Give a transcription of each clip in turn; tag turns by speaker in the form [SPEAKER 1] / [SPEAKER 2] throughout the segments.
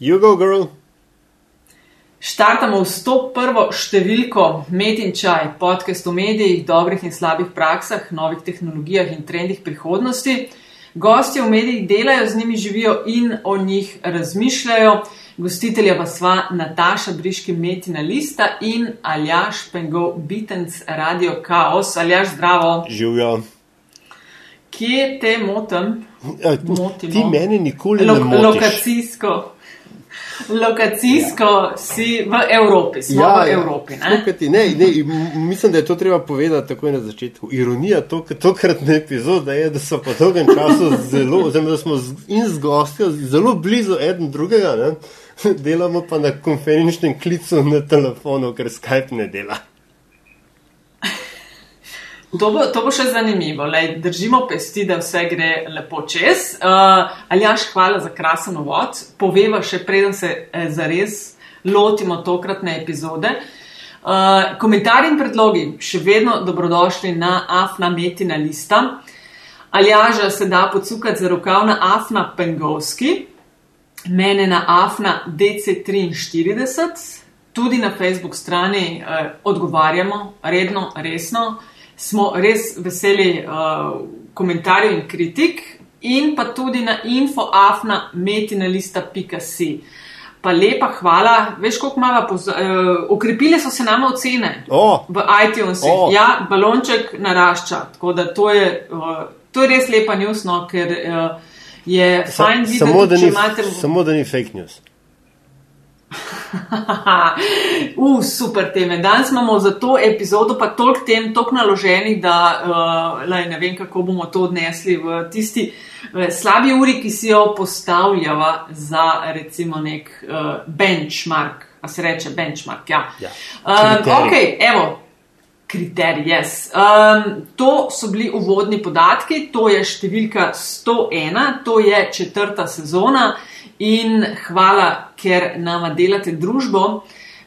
[SPEAKER 1] You go, girl.
[SPEAKER 2] Štartamo v 101. številko Med in Čaj, podcast o medijih, dobrih in slabih praksah, novih tehnologijah in trendih prihodnosti. Gosti v medijih delajo, z njimi živijo in o njih razmišljajo. Gostitelja pa sva Nataša Briški, Metina Lista in Aljaš Pengov, Bitens Radio Chaos. Aljaš, zdravo.
[SPEAKER 1] Živijo.
[SPEAKER 2] Kje te motim? Motimo.
[SPEAKER 1] Ti meni nikoli
[SPEAKER 2] Lo
[SPEAKER 1] ne motiš.
[SPEAKER 2] lokacijsko. Lokacijsko ja. si v Evropi, smo ja, v Evropi. Ne?
[SPEAKER 1] Slukati, ne, ne, mislim, da je to treba povedati takoj na začetku. Ironija tok, tokratne epizode je, da so po dolgem času zelo, oziroma da smo z, in z gostjo zelo blizu eden drugega, ne? delamo pa na konferenčnem klicu na telefonu, ker Skype ne dela.
[SPEAKER 2] To bo, to bo še zanimivo. Lej, držimo pesti, da vse gre lepo čez. Uh, Aljaš, hvala za krasen uvod. Poveva še preden se eh, zares lotimo tokratne epizode. Uh, komentarji in predlogi še vedno dobrodošli na Afna Metina lista. Aljaža se da podsukati za rokav na Afna Pengovski, mene na Afna DC43, tudi na Facebook strani eh, odgovarjamo redno, resno. Smo res veseli uh, komentarjev in kritik, in pa tudi na infoafna.metinalista.si. Pa lepa hvala, veš, koliko imamo, poz- uh, okrepile so se nama ocene
[SPEAKER 1] O,
[SPEAKER 2] v iTunes.
[SPEAKER 1] O.
[SPEAKER 2] Ja, balonček narašča. Tako da to je, uh, to je res lepa news, no, ker uh, je
[SPEAKER 1] sa,
[SPEAKER 2] fajn videti,
[SPEAKER 1] samo, da ni,
[SPEAKER 2] imate.
[SPEAKER 1] samo da ni fake news.
[SPEAKER 2] uh, super teme. Danes imamo za to epizodo pa toliko tem, toliko naloženih, da uh, lej, ne vem, kako bomo to odnesli v tisti uh, slabi uri, ki si jo postavljava za recimo nek uh, benchmark. A se reče benchmark, ja.
[SPEAKER 1] Ja.
[SPEAKER 2] Um,
[SPEAKER 1] Kriterij.
[SPEAKER 2] ok, evo. Kriterij, yes. um, to so bili uvodni podatki, to je številka 101, to je četrta sezona in hvala, ker nama delate družbo.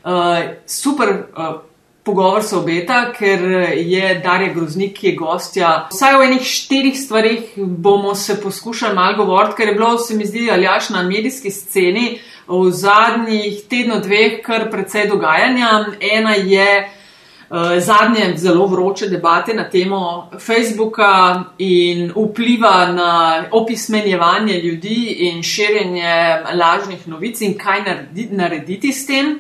[SPEAKER 2] Uh, super uh, pogovor se obeta, ker je Darja Groznik, ki je gostja. Vsaj o enih štirih stvarih bomo se poskušali malo govoriti, ker je bilo, se mi zdi, aljaš na medijski sceni v zadnjih tedno dveh kar precej dogajanja. Ena je uh, zadnje zelo vroče debate na temo Facebooka in vpliva na opismenjevanje ljudi in širjenje lažnih novic in kaj naredi, narediti s tem.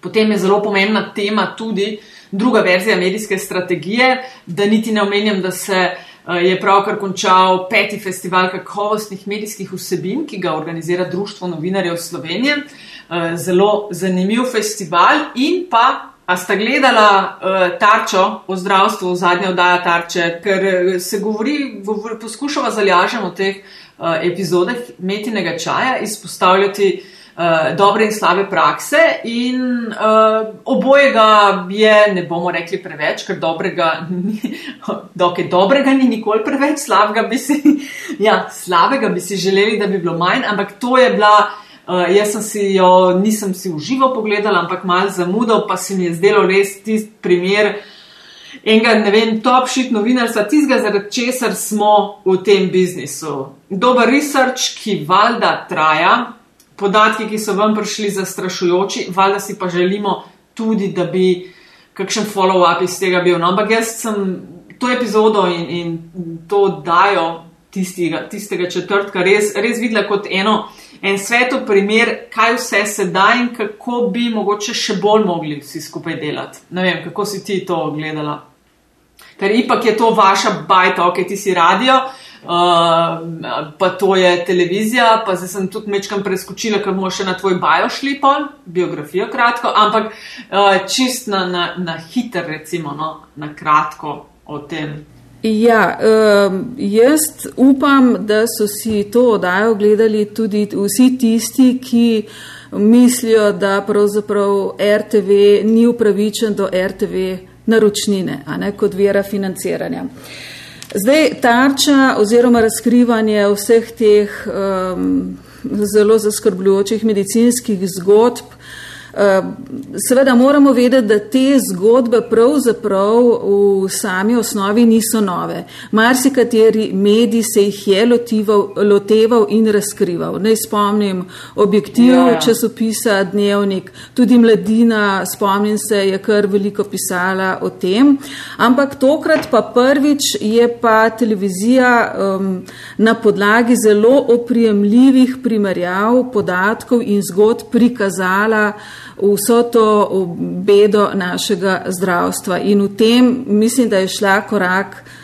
[SPEAKER 2] Potem je zelo pomembna tema tudi druga verzija medijske strategije, da niti ne omenjam, da se eh, je pravkar končal peti festival kakovostnih medijskih vsebin, ki ga organizira Društvo novinarjev Slovenije. Eh, Zelo zanimiv festival in pa. A sta gledala uh, tarčo o zdravstvu, zadnja oddaja tarče, ker eh, se govori, govori poskušava zalažemo v teh uh, epizodah metinega čaja izpostavljati uh, dobre in slabe prakse in uh, obojega je, ne bomo rekli preveč, ker dobrega ni, dokaj dobrega ni nikoli preveč, slabega bi si, ja, slabega bi si želeli, da bi bilo manj, ampak to je bila. Uh, jaz sem si jo, nisem si v živo pogledala, ampak malo zamudil, pa se mi je zdelo res tisti primer enega, ne vem, top shit novinarstva, tistega, zaradi česar smo v tem biznisu. Dober research, ki valjda traja, podatki, ki so vam prišli zastrašujoči, valjda si pa želimo tudi, da bi kakšen follow-up iz tega bil. No, ampak jaz sem to epizodo in, in to dajo tistega, tistega četrtka res, res videla kot eno, en svetov primer, kaj vse se da in kako bi mogoče še bolj mogli vsi skupaj delati. Ne vem, kako si ti to gledala. Ker ipak je to vaša bajta, ok, ti si radio, uh, pa to je televizija, pa zdaj sem tudi mečkam preskočila, ker bomo še na tvoj bio šli pol, biografijo kratko, ampak uh, čist na, na, na hiter, recimo, no, na kratko o tem.
[SPEAKER 3] Ja, jaz upam, da so si to oddajo gledali tudi vsi tisti, ki mislijo, da pravzaprav RTV ni upravičen do RTV naročnine, a ne kot vera financiranja. Zdaj, tarča oziroma razkrivanje vseh teh um, zelo zaskrbljujočih medicinskih zgodb Seveda moramo vedeti, da te zgodbe pravzaprav v sami osnovi niso nove. Marsikateri medij se jih je lotival, loteval in razkrival. Naj spomnim objektiv ja, ja. časopisa Dnevnik, tudi mladina, spomnim se, je kar veliko pisala o tem. Ampak tokrat pa prvič je pa televizija um, na podlagi zelo oprijemljivih primerjav, podatkov in zgodb prikazala vso to bedo našega zdravstva. In v tem mislim, da je šla korak uh,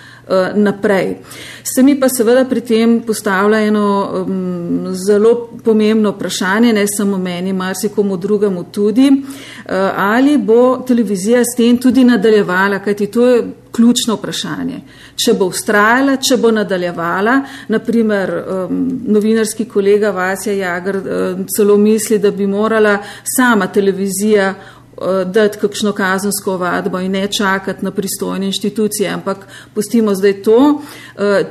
[SPEAKER 3] naprej. Se mi pa seveda pri tem postavlja eno um, zelo pomembno vprašanje, ne samo meni, marsikomu drugemu tudi, uh, ali bo televizija s tem tudi nadaljevala, kajti to je ključno vprašanje. Če bo ustrajala, če bo nadaljevala, naprimer um, novinarski kolega Vasja Jagr um, celo misli, da bi morala sama televizija uh, dati kakšno kazensko vadbo in ne čakati na pristojne inštitucije, ampak pustimo zdaj to. Uh,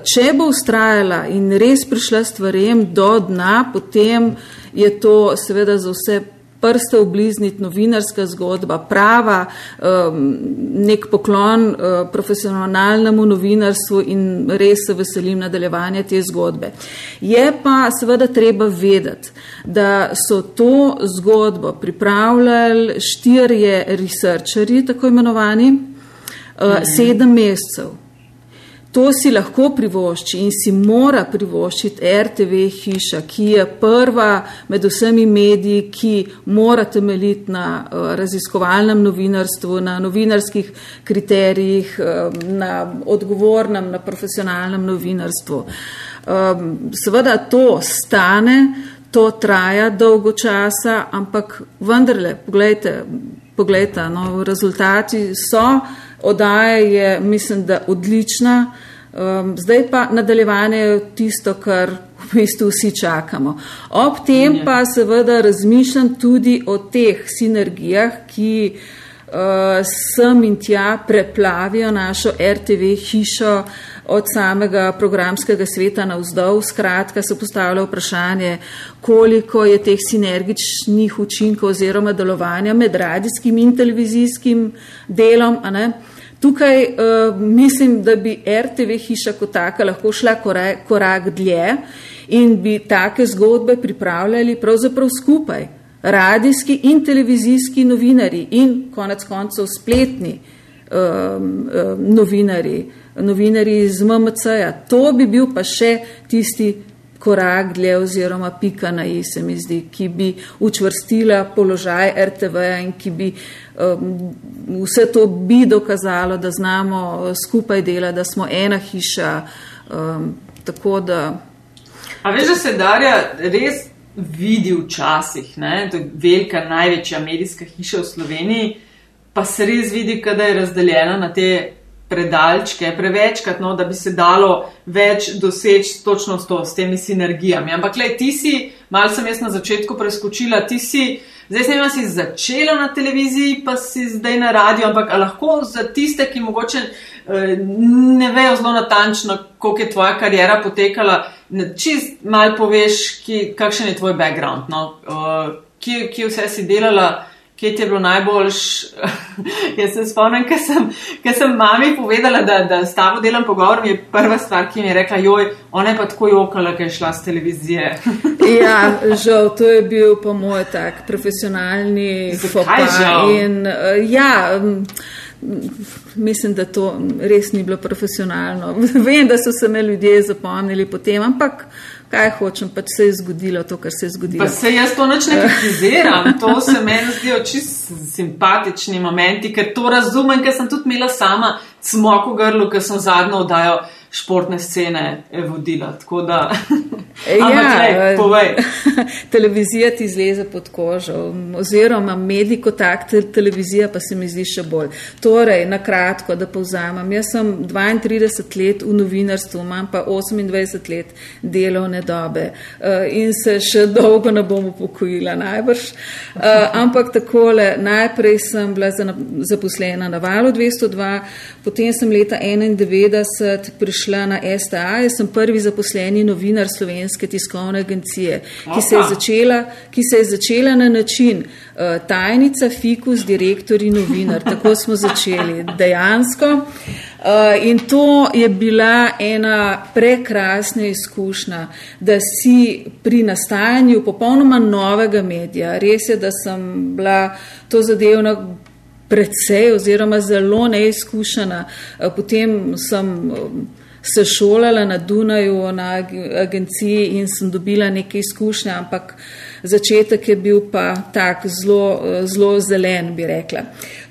[SPEAKER 3] če bo ustrajala in res prišla stvarem do dna, potem je to seveda za vse prste oblizniti, novinarska zgodba, prava, um, nek poklon uh, profesionalnemu novinarstvu in res se veselim nadaljevanja te zgodbe. Je pa seveda treba vedeti, da so to zgodbo pripravljali štirje researcheri, tako imenovani, uh, sedem mesecev. To si lahko privošči in si mora privoščiti RTV hiša, ki je prva med vsemi mediji, ki mora temeljiti na uh, raziskovalnem novinarstvu, na novinarskih kriterijih, uh, na odgovornem, na profesionalnem novinarstvu. Um, seveda to stane, to traja dolgo časa, ampak vendarle, pogledajte, pogledajte no, rezultati so. Odaja je, mislim, da odlična. Um, zdaj pa nadaljevanje je tisto, kar v bistvu vsi čakamo. Ob tem pa seveda razmišljam tudi o teh sinergijah, ki uh, sem in tja preplavijo našo RTV hišo od samega programskega sveta na vzdolj. Skratka, se postavlja vprašanje, koliko je teh sinergičnih učinkov oziroma delovanja med radijskim in televizijskim delom. Tukaj uh, mislim, da bi RTV hiša kot taka lahko šla korak, korak dlje in bi take zgodbe pripravljali pravzaprav skupaj. Radijski in televizijski novinari in konec koncev spletni um, um, novinari, novinari iz MMC-ja. To bi bil pa še tisti korak dlje oziroma pika na i, se mi zdi, ki bi učvrstila položaj RTV-ja in ki bi um, vse to bi dokazalo, da znamo uh, skupaj delati, da smo ena hiša. Um, tako da.
[SPEAKER 2] A veš, da se Darja res vidi včasih, da je velika, največja medijska hiša v Sloveniji, pa se res vidi, kada je razdeljena na te predalčke, prevečkrat, no, da bi se dalo več doseči točno s, to, s temi sinergijami. Ampak, le, ti si, malo sem jaz na začetku preskočila, ti si, zdaj sem jaz začela na televiziji, pa si zdaj na radiju, ampak lahko za tiste, ki mogoče eh, ne vejo zelo natančno, koliko je tvoja karijera potekala, čist malo poveš, ki, kakšen je tvoj background, no, uh, kje, kje vse si delala kje ti je bilo najboljš. Jaz se spomnim, ker sem, sem mami povedala, da, da s tabo delam pogovor, mi je prva stvar, ki mi je rekla, joj, ona je pa tako jokala, ker je šla z televizije.
[SPEAKER 3] ja, žal, to je bil pa moj tak profesionalni
[SPEAKER 2] fopaj.
[SPEAKER 3] In uh, ja. Um, Mislim, da to res ni bilo profesionalno. Vem, da so se me ljudje zapomnili potem, ampak kaj hočem, pač se je zgodilo to, kar se je zgodilo.
[SPEAKER 2] Pa se jaz to noč ne kritiziram, to se meni zdijo čist simpatični momenti, ker to razumem, ker sem tudi imela sama smoko grlo, ker sem zadnjo oddajo športne scene vodila. Da...
[SPEAKER 3] ja, lej, televizija ti zleze pod kožo, oziroma medij kot tak, televizija pa se mi zdi še bolj. Torej, na kratko, da povzamem, jaz sem 32 let v novinarstvu, imam pa 28 let delovne dobe uh, in se še dolgo ne bom upokojila, najbrž. Ampak takole, najprej sem bila zaposlena na valu 202, potem sem leta 91 prišla prišla na STA, jaz sem prvi zaposleni novinar slovenske tiskovne agencije, ki se je začela, ki se je začela na način uh, tajnica, fikus, direktor in novinar. Tako smo začeli dejansko. Uh, in to je bila ena prekrasna izkušnja, da si pri nastajanju popolnoma novega medija, res je, da sem bila to zadevna predvsej oziroma zelo neizkušena. Eh, potem sem eh, se šolala na Dunaju na agenciji in sem dobila neke izkušnje, ampak začetek je bil pa tak zelo, eh, zelo zelen, bi rekla.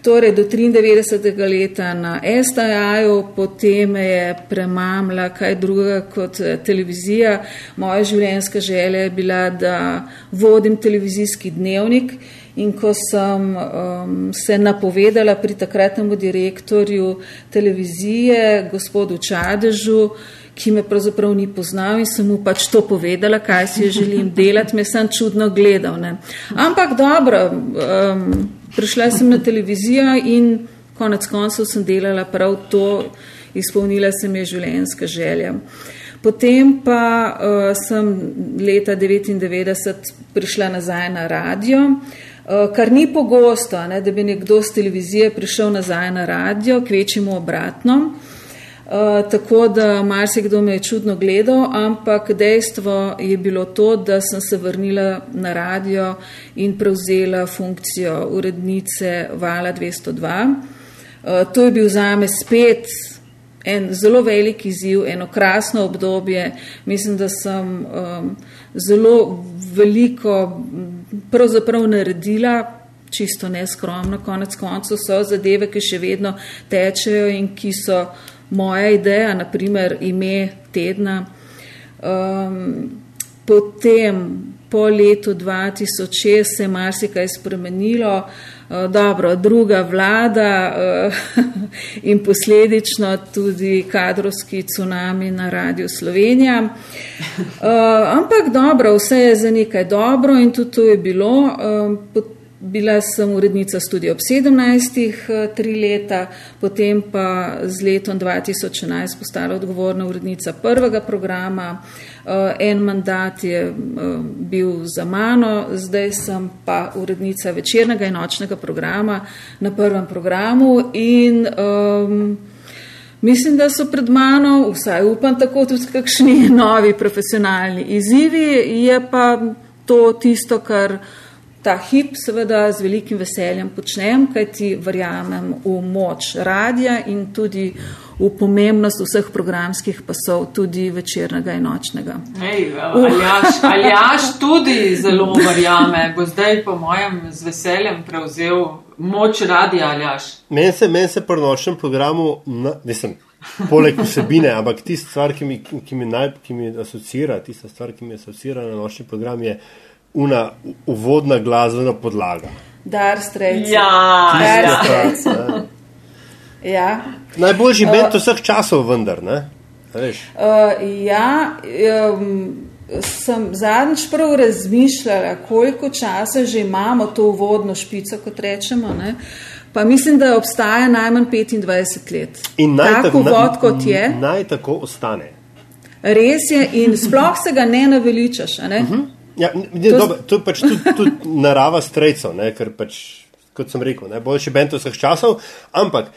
[SPEAKER 3] Torej, do 93. leta na STA-ju, potem je premamla kaj drugega kot televizija. Moja življenjska želja je bila, da vodim televizijski dnevnik In ko sem um, se napovedala pri takratnemu direktorju televizije, gospodu Čadežu, ki me pravzaprav ni poznal in sem mu pač to povedala, kaj si želim delati, me sem čudno gledal. Ne. Ampak dobro, um, prišla sem na televizijo in konec koncev sem delala prav to, izpolnila se mi je življenjska želja. Potem pa uh, sem leta 1999 prišla nazaj na radio. Eh, kar ni pogosto, ne, da bi nekdo z televizije prišel nazaj na radio, kvečimo obratno. Uh, tako da marsikdo me je čudno gledal, ampak dejstvo je bilo to, da sem se vrnila na radio in prevzela funkcijo urednice Vala 202. Uh, to je bil zame spet en zelo velik izziv, eno krasno obdobje. Mislim, da sem um, zelo veliko pravzaprav naredila, čisto neskromno, konec koncev so zadeve, ki še vedno tečejo in ki so moja ideja, naprimer ime tedna. Um, potem, po letu 2006, se je marsikaj spremenilo. Uh, dobro, druga vlada uh, in posledično tudi kadrovski tsunami na Radio Slovenija. Uh, ampak dobro, vse je za nekaj dobro in tudi to je bilo. Bila sem urednica študija ob 17, tri leta, potem pa z letom 2011 postala odgovorna urednica prvega programa. En mandat je bil za mano, zdaj sem pa urednica večernega in nočnega programa na prvem programu in um, Mislim, da so pred mano, vsaj upam, tako tudi kakšni novi profesionalni izzivi, je pa to tisto, kar ta hip seveda z velikim veseljem počnem, kajti verjamem v moč radija in tudi v pomembnost vseh programskih pasov, tudi večernega in nočnega.
[SPEAKER 2] Ej, aljaš, aljaš tudi zelo verjame, bo zdaj po mojem z veseljem prevzel moč radija aljaš.
[SPEAKER 1] Meni se, men se pri nočnem programu, nisem. Poleg vsebine, ampak tista stvar, ki mi, ki mi, naj, ki mi asocira, tista stvar, ki mi asocira na nočni program, je una uvodna glasbena podlaga.
[SPEAKER 3] Dar strejci.
[SPEAKER 2] Ja,
[SPEAKER 3] Dar strejci. Ja.
[SPEAKER 1] Najboljši uh, bend vseh časov, vendar. Uh,
[SPEAKER 3] ja, um, sem zadnjič prav razmišljala, koliko časa že imamo to uvodno špico, kot rečemo. Ne? Pa mislim, da obstaja najmanj 25 let.
[SPEAKER 1] In naj
[SPEAKER 3] tako vod, kot je.
[SPEAKER 1] Naj tako ostane.
[SPEAKER 3] Res je, in sploh se ga ne naveličaš. Ne? Uh
[SPEAKER 1] mhm. -huh. ja, ne, to, dobro, to je pač tudi, tudi narava strejcev, ker pač, kot sem rekel, najboljši bend vseh časov. Ampak,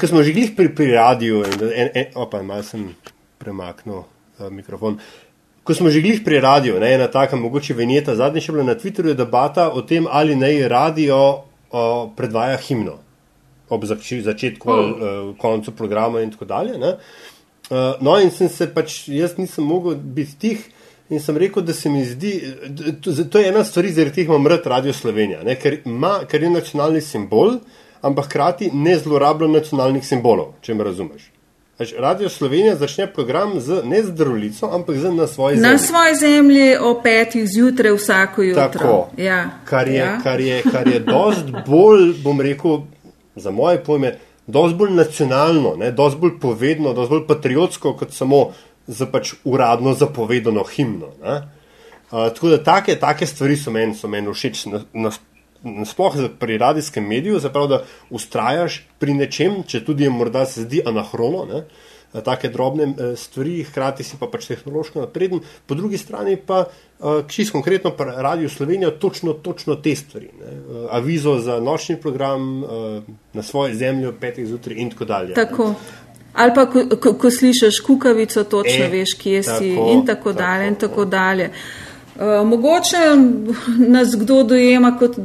[SPEAKER 1] ko smo že glih pri, pri radiju, in en, en, opa, malo sem premaknil uh, mikrofon. Ko smo že glih pri radiju, ne, ena taka mogoče venjeta, zadnjič je bila na Twitterju debata o tem, ali naj radio o, predvaja himno ob zač začetku oh. uh, koncu programa in tako dalje. Uh, no, in sem se pač, jaz nisem mogel biti tih in sem rekel, da se mi zdi, to, to je ena stvar, zaradi teh imam rad Radio Slovenija, ne, ker, ima, ker je nacionalni simbol, ampak hkrati ne zlorablja nacionalnih simbolov, če me razumeš. Radio Slovenija začne program z, ne z zdravljico, ampak z, na svoji zemlji.
[SPEAKER 3] Na svoji zemlji o petih zjutraj vsako jutro.
[SPEAKER 1] Tako.
[SPEAKER 3] Ja.
[SPEAKER 1] Kar je, ja. kar je, kar je dost bolj, bom rekel, za moje pojme, dost bolj nacionalno, ne, dost bolj povedno, dost bolj patriotsko, kot samo za pač uradno zapovedano himno. Uh, tako da take, take stvari so meni men všeč. Na, na, sploh pri radijskem mediju, zapravo, da ustrajaš pri nečem, če tudi je morda se zdi anahrono, ne, uh, take drobne uh, stvari, hkrati si pa pač tehnološko napreden, po drugi strani pa uh, čist konkretno pa Radio Slovenijo točno, točno te stvari. Uh, avizo za nočni program na svoje zemljo, petih zjutraj in tako dalje.
[SPEAKER 3] Tako. Ali pa, ko, ko, ko slišiš kukavico, točno e, veš, kje tako, si in tako dalje. In tako dalje. Uh, mogoče nas kdo dojema kot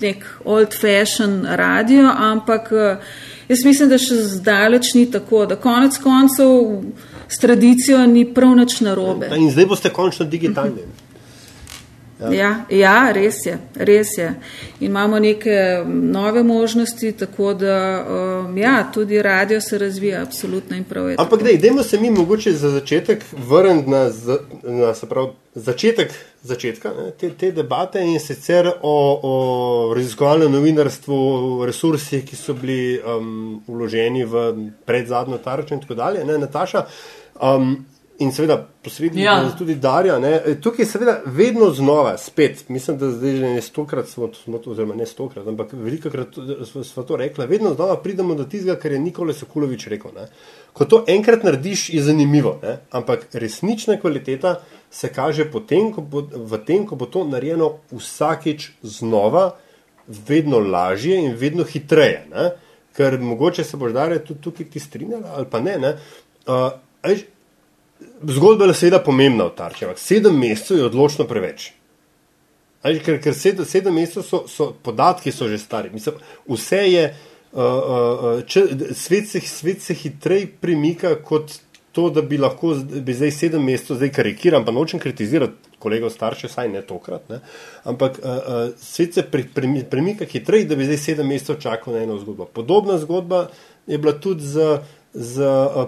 [SPEAKER 3] nek old-fashioned radio, ampak uh, jaz mislim, da še zdaleč ni tako, da konec koncev s tradicijo ni prav nič narobe.
[SPEAKER 1] In zdaj boste končno digitalni.
[SPEAKER 3] Ja. Ja, ja, res je, res je. In imamo neke nove možnosti, tako da um, ja, tudi radio se razvija, absolutno in prav je.
[SPEAKER 1] Ampak, da, idemo se mi mogoče za začetek vrniti na, na prav, začetek začetka ne, te, te debate in sicer o, o raziskovalnem novinarstvu, o resursih, ki so bili um, vloženi v predzadnjo tarčo in tako dalje. Ne, Nataša, um, in seveda posrednji ja. tudi Darja. Ne. E, tukaj je seveda vedno znova, spet, mislim, da zdaj že ne stokrat smo to, oziroma ne stokrat, ampak veliko krat smo to rekli, vedno znova pridemo do tistega, kar je Nikolaj Sokulovič rekel. Ne. Ko to enkrat narediš, je zanimivo, ne. ampak resnična kvaliteta se kaže potem, ko bo, v tem, ko bo to narejeno vsakič znova, vedno lažje in vedno hitreje. Ne. Ker mogoče se boš dare tudi tukaj ti strinjala ali pa ne. ne. Uh, Zgodba je seveda pomembna v tarči, ampak sedem mesecev je odločno preveč. Ali, ker ker sedem, sedem mesecev so, so podatki so že stari. Mislim, vse je, uh, uh, če, svet, se, svet se hitreje premika kot to, da bi lahko bi zdaj sedem mesecev, zdaj karikiram, pa nočem kritizirati kolegov starše, saj ne tokrat, ne? ampak uh, uh, svet se pre, pre, premika hitreje, da bi zdaj sedem mesecev čakal na eno zgodbo. Podobna zgodba je bila tudi z uh,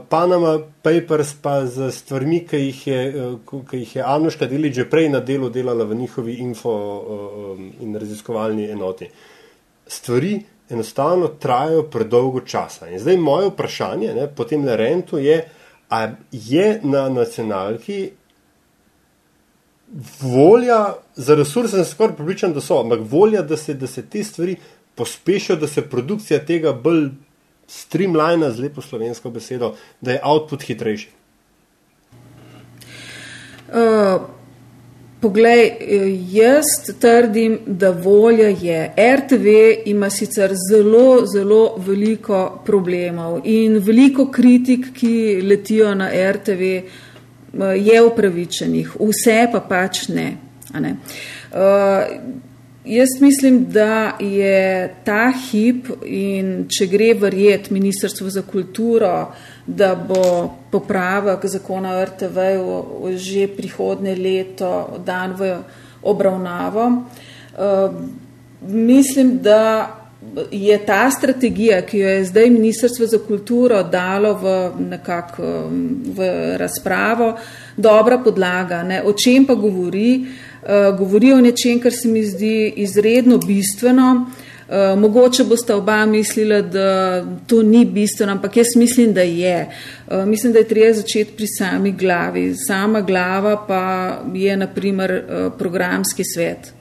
[SPEAKER 1] Panama Papers, pa z stvarmi, ki jih je, uh, ki jih je Anuška Deli že prej na delu delala v njihovi info uh, in raziskovalni enoti. Stvari enostavno trajajo predolgo časa. In zdaj moje vprašanje ne, po tem rentu je, ali je na nacionalki volja za resurse, sem skoraj pripričan, da so, ampak volja, da se, da se te stvari pospešijo, da se produkcija tega bolj streamline z lepo slovensko besedo, da je output hitrejši?
[SPEAKER 3] Uh, poglej, jaz trdim, da volja je. RTV ima sicer zelo, zelo veliko problemov in veliko kritik, ki letijo na RTV, je upravičenih, vse pa pač ne. ne? Uh, Jaz mislim, da je ta hip in če gre verjeti Ministrstvo za kulturo, da bo popravek zakona o RTV že prihodne leto dan v obravnavo. Uh, mislim, da je ta strategija, ki jo je zdaj Ministrstvo za kulturo dalo v, nekak, v razpravo, dobra podlaga. Ne? O čem pa govori? Eh, govori o nečem, kar se mi zdi izredno bistveno. Uh, mogoče boste oba mislili, da to ni bistveno, ampak jaz mislim, da je. Uh, mislim, da je treba začeti pri sami glavi. Sama glava pa je naprimer programski svet.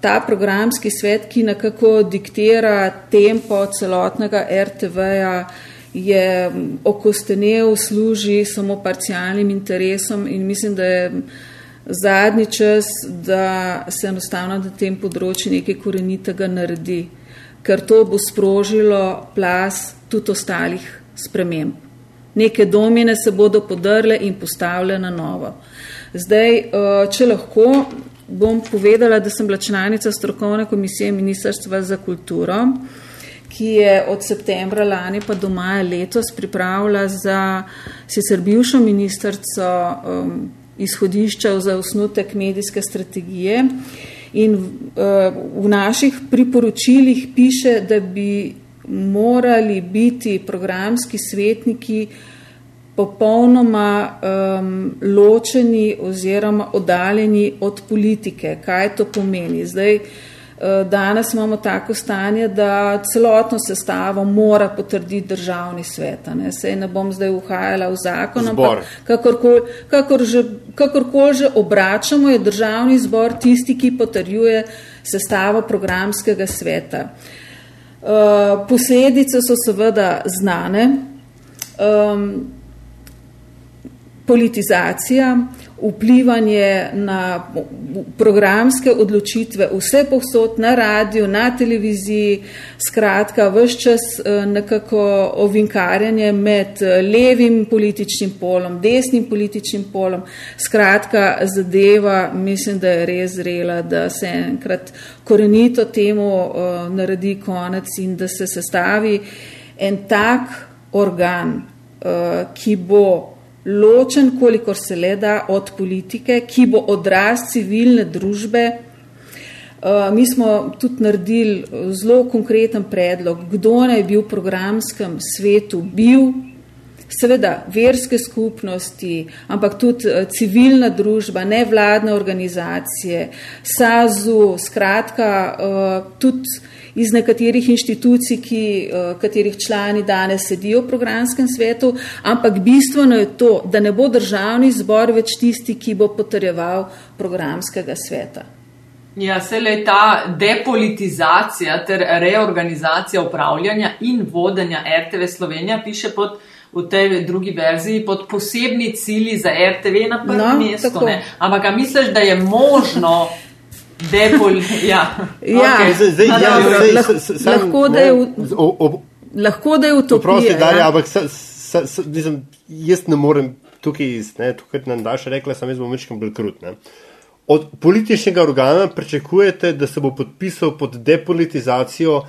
[SPEAKER 3] Ta programski svet, ki nekako diktira tempo celotnega RTV-ja, je okostenel, služi samo parcialnim interesom in mislim, da je zadnji čas, da se enostavno na tem področju nekaj korenitega naredi, ker to bo sprožilo plas tudi ostalih sprememb. Neke domine se bodo podrle in postavile na novo. Zdaj, eh, če lahko, bom povedala, da sem bila članica strokovne komisije Ministrstva za kulturo, ki je od septembra lani pa do maja letos pripravila za sicer bivšo ministrco um, izhodišča za osnutek medijske strategije. In v, eh, v naših priporočilih piše, da bi morali biti programski svetniki popolnoma um, ločeni oziroma oddaljeni od politike. Kaj to pomeni? Zdaj, Eh, danes imamo tako stanje, da celotno sestavo mora potrditi državni svet. Ne. Sej ne bom zdaj uhajala v zakon, ampak kakorkoli kakor kakor že obračamo, je državni zbor tisti, ki potrjuje sestavo programskega sveta. Uh, posledice so seveda znane. um, politizacija, vplivanje na programske odločitve, vse povsod na radiju, na televiziji, skratka, vse čas eh, nekako ovinkarjanje med eh, levim političnim polom, desnim političnim polom. Skratka, zadeva, mislim, da je res zrela, da se enkrat korenito temu uh, naredi konec in da se sestavi en tak organ, uh, ki bo ločen, kolikor se le da od politike, ki bo odraz civilne družbe. Uh, mi smo tudi naredili zelo konkreten predlog, kdo naj bi v programskem svetu bil. Seveda, verske skupnosti, ampak tudi uh, civilna družba, nevladne organizacije, SAZU, skratka, uh, tudi iz nekaterih inštitucij, ki, eh, katerih člani danes sedijo v programskem svetu, ampak bistveno je to, da ne bo državni zbor več tisti, ki bo potrjeval programskega sveta.
[SPEAKER 2] Ja, se le ta depolitizacija ter reorganizacija upravljanja in vodenja RTV Slovenija piše pod, v tej drugi verziji pod posebni cilji za RTV na prvem no, mestu. Ampak misliš, da je možno Depol, ja.
[SPEAKER 3] ja. Okay. Zdaj, zdaj, ja, zdaj, lahko, lahko, da je ob, ob, lahko da je utopija.
[SPEAKER 1] Prosti, Darja, ja. ampak sa, sa, sa, mislim, jaz ne morem tukaj, ne, tukaj nam daš rekla, sem jaz bom večkrat bolj krut. Ne. Od političnega organa pričakujete, da se bo podpisal pod depolitizacijo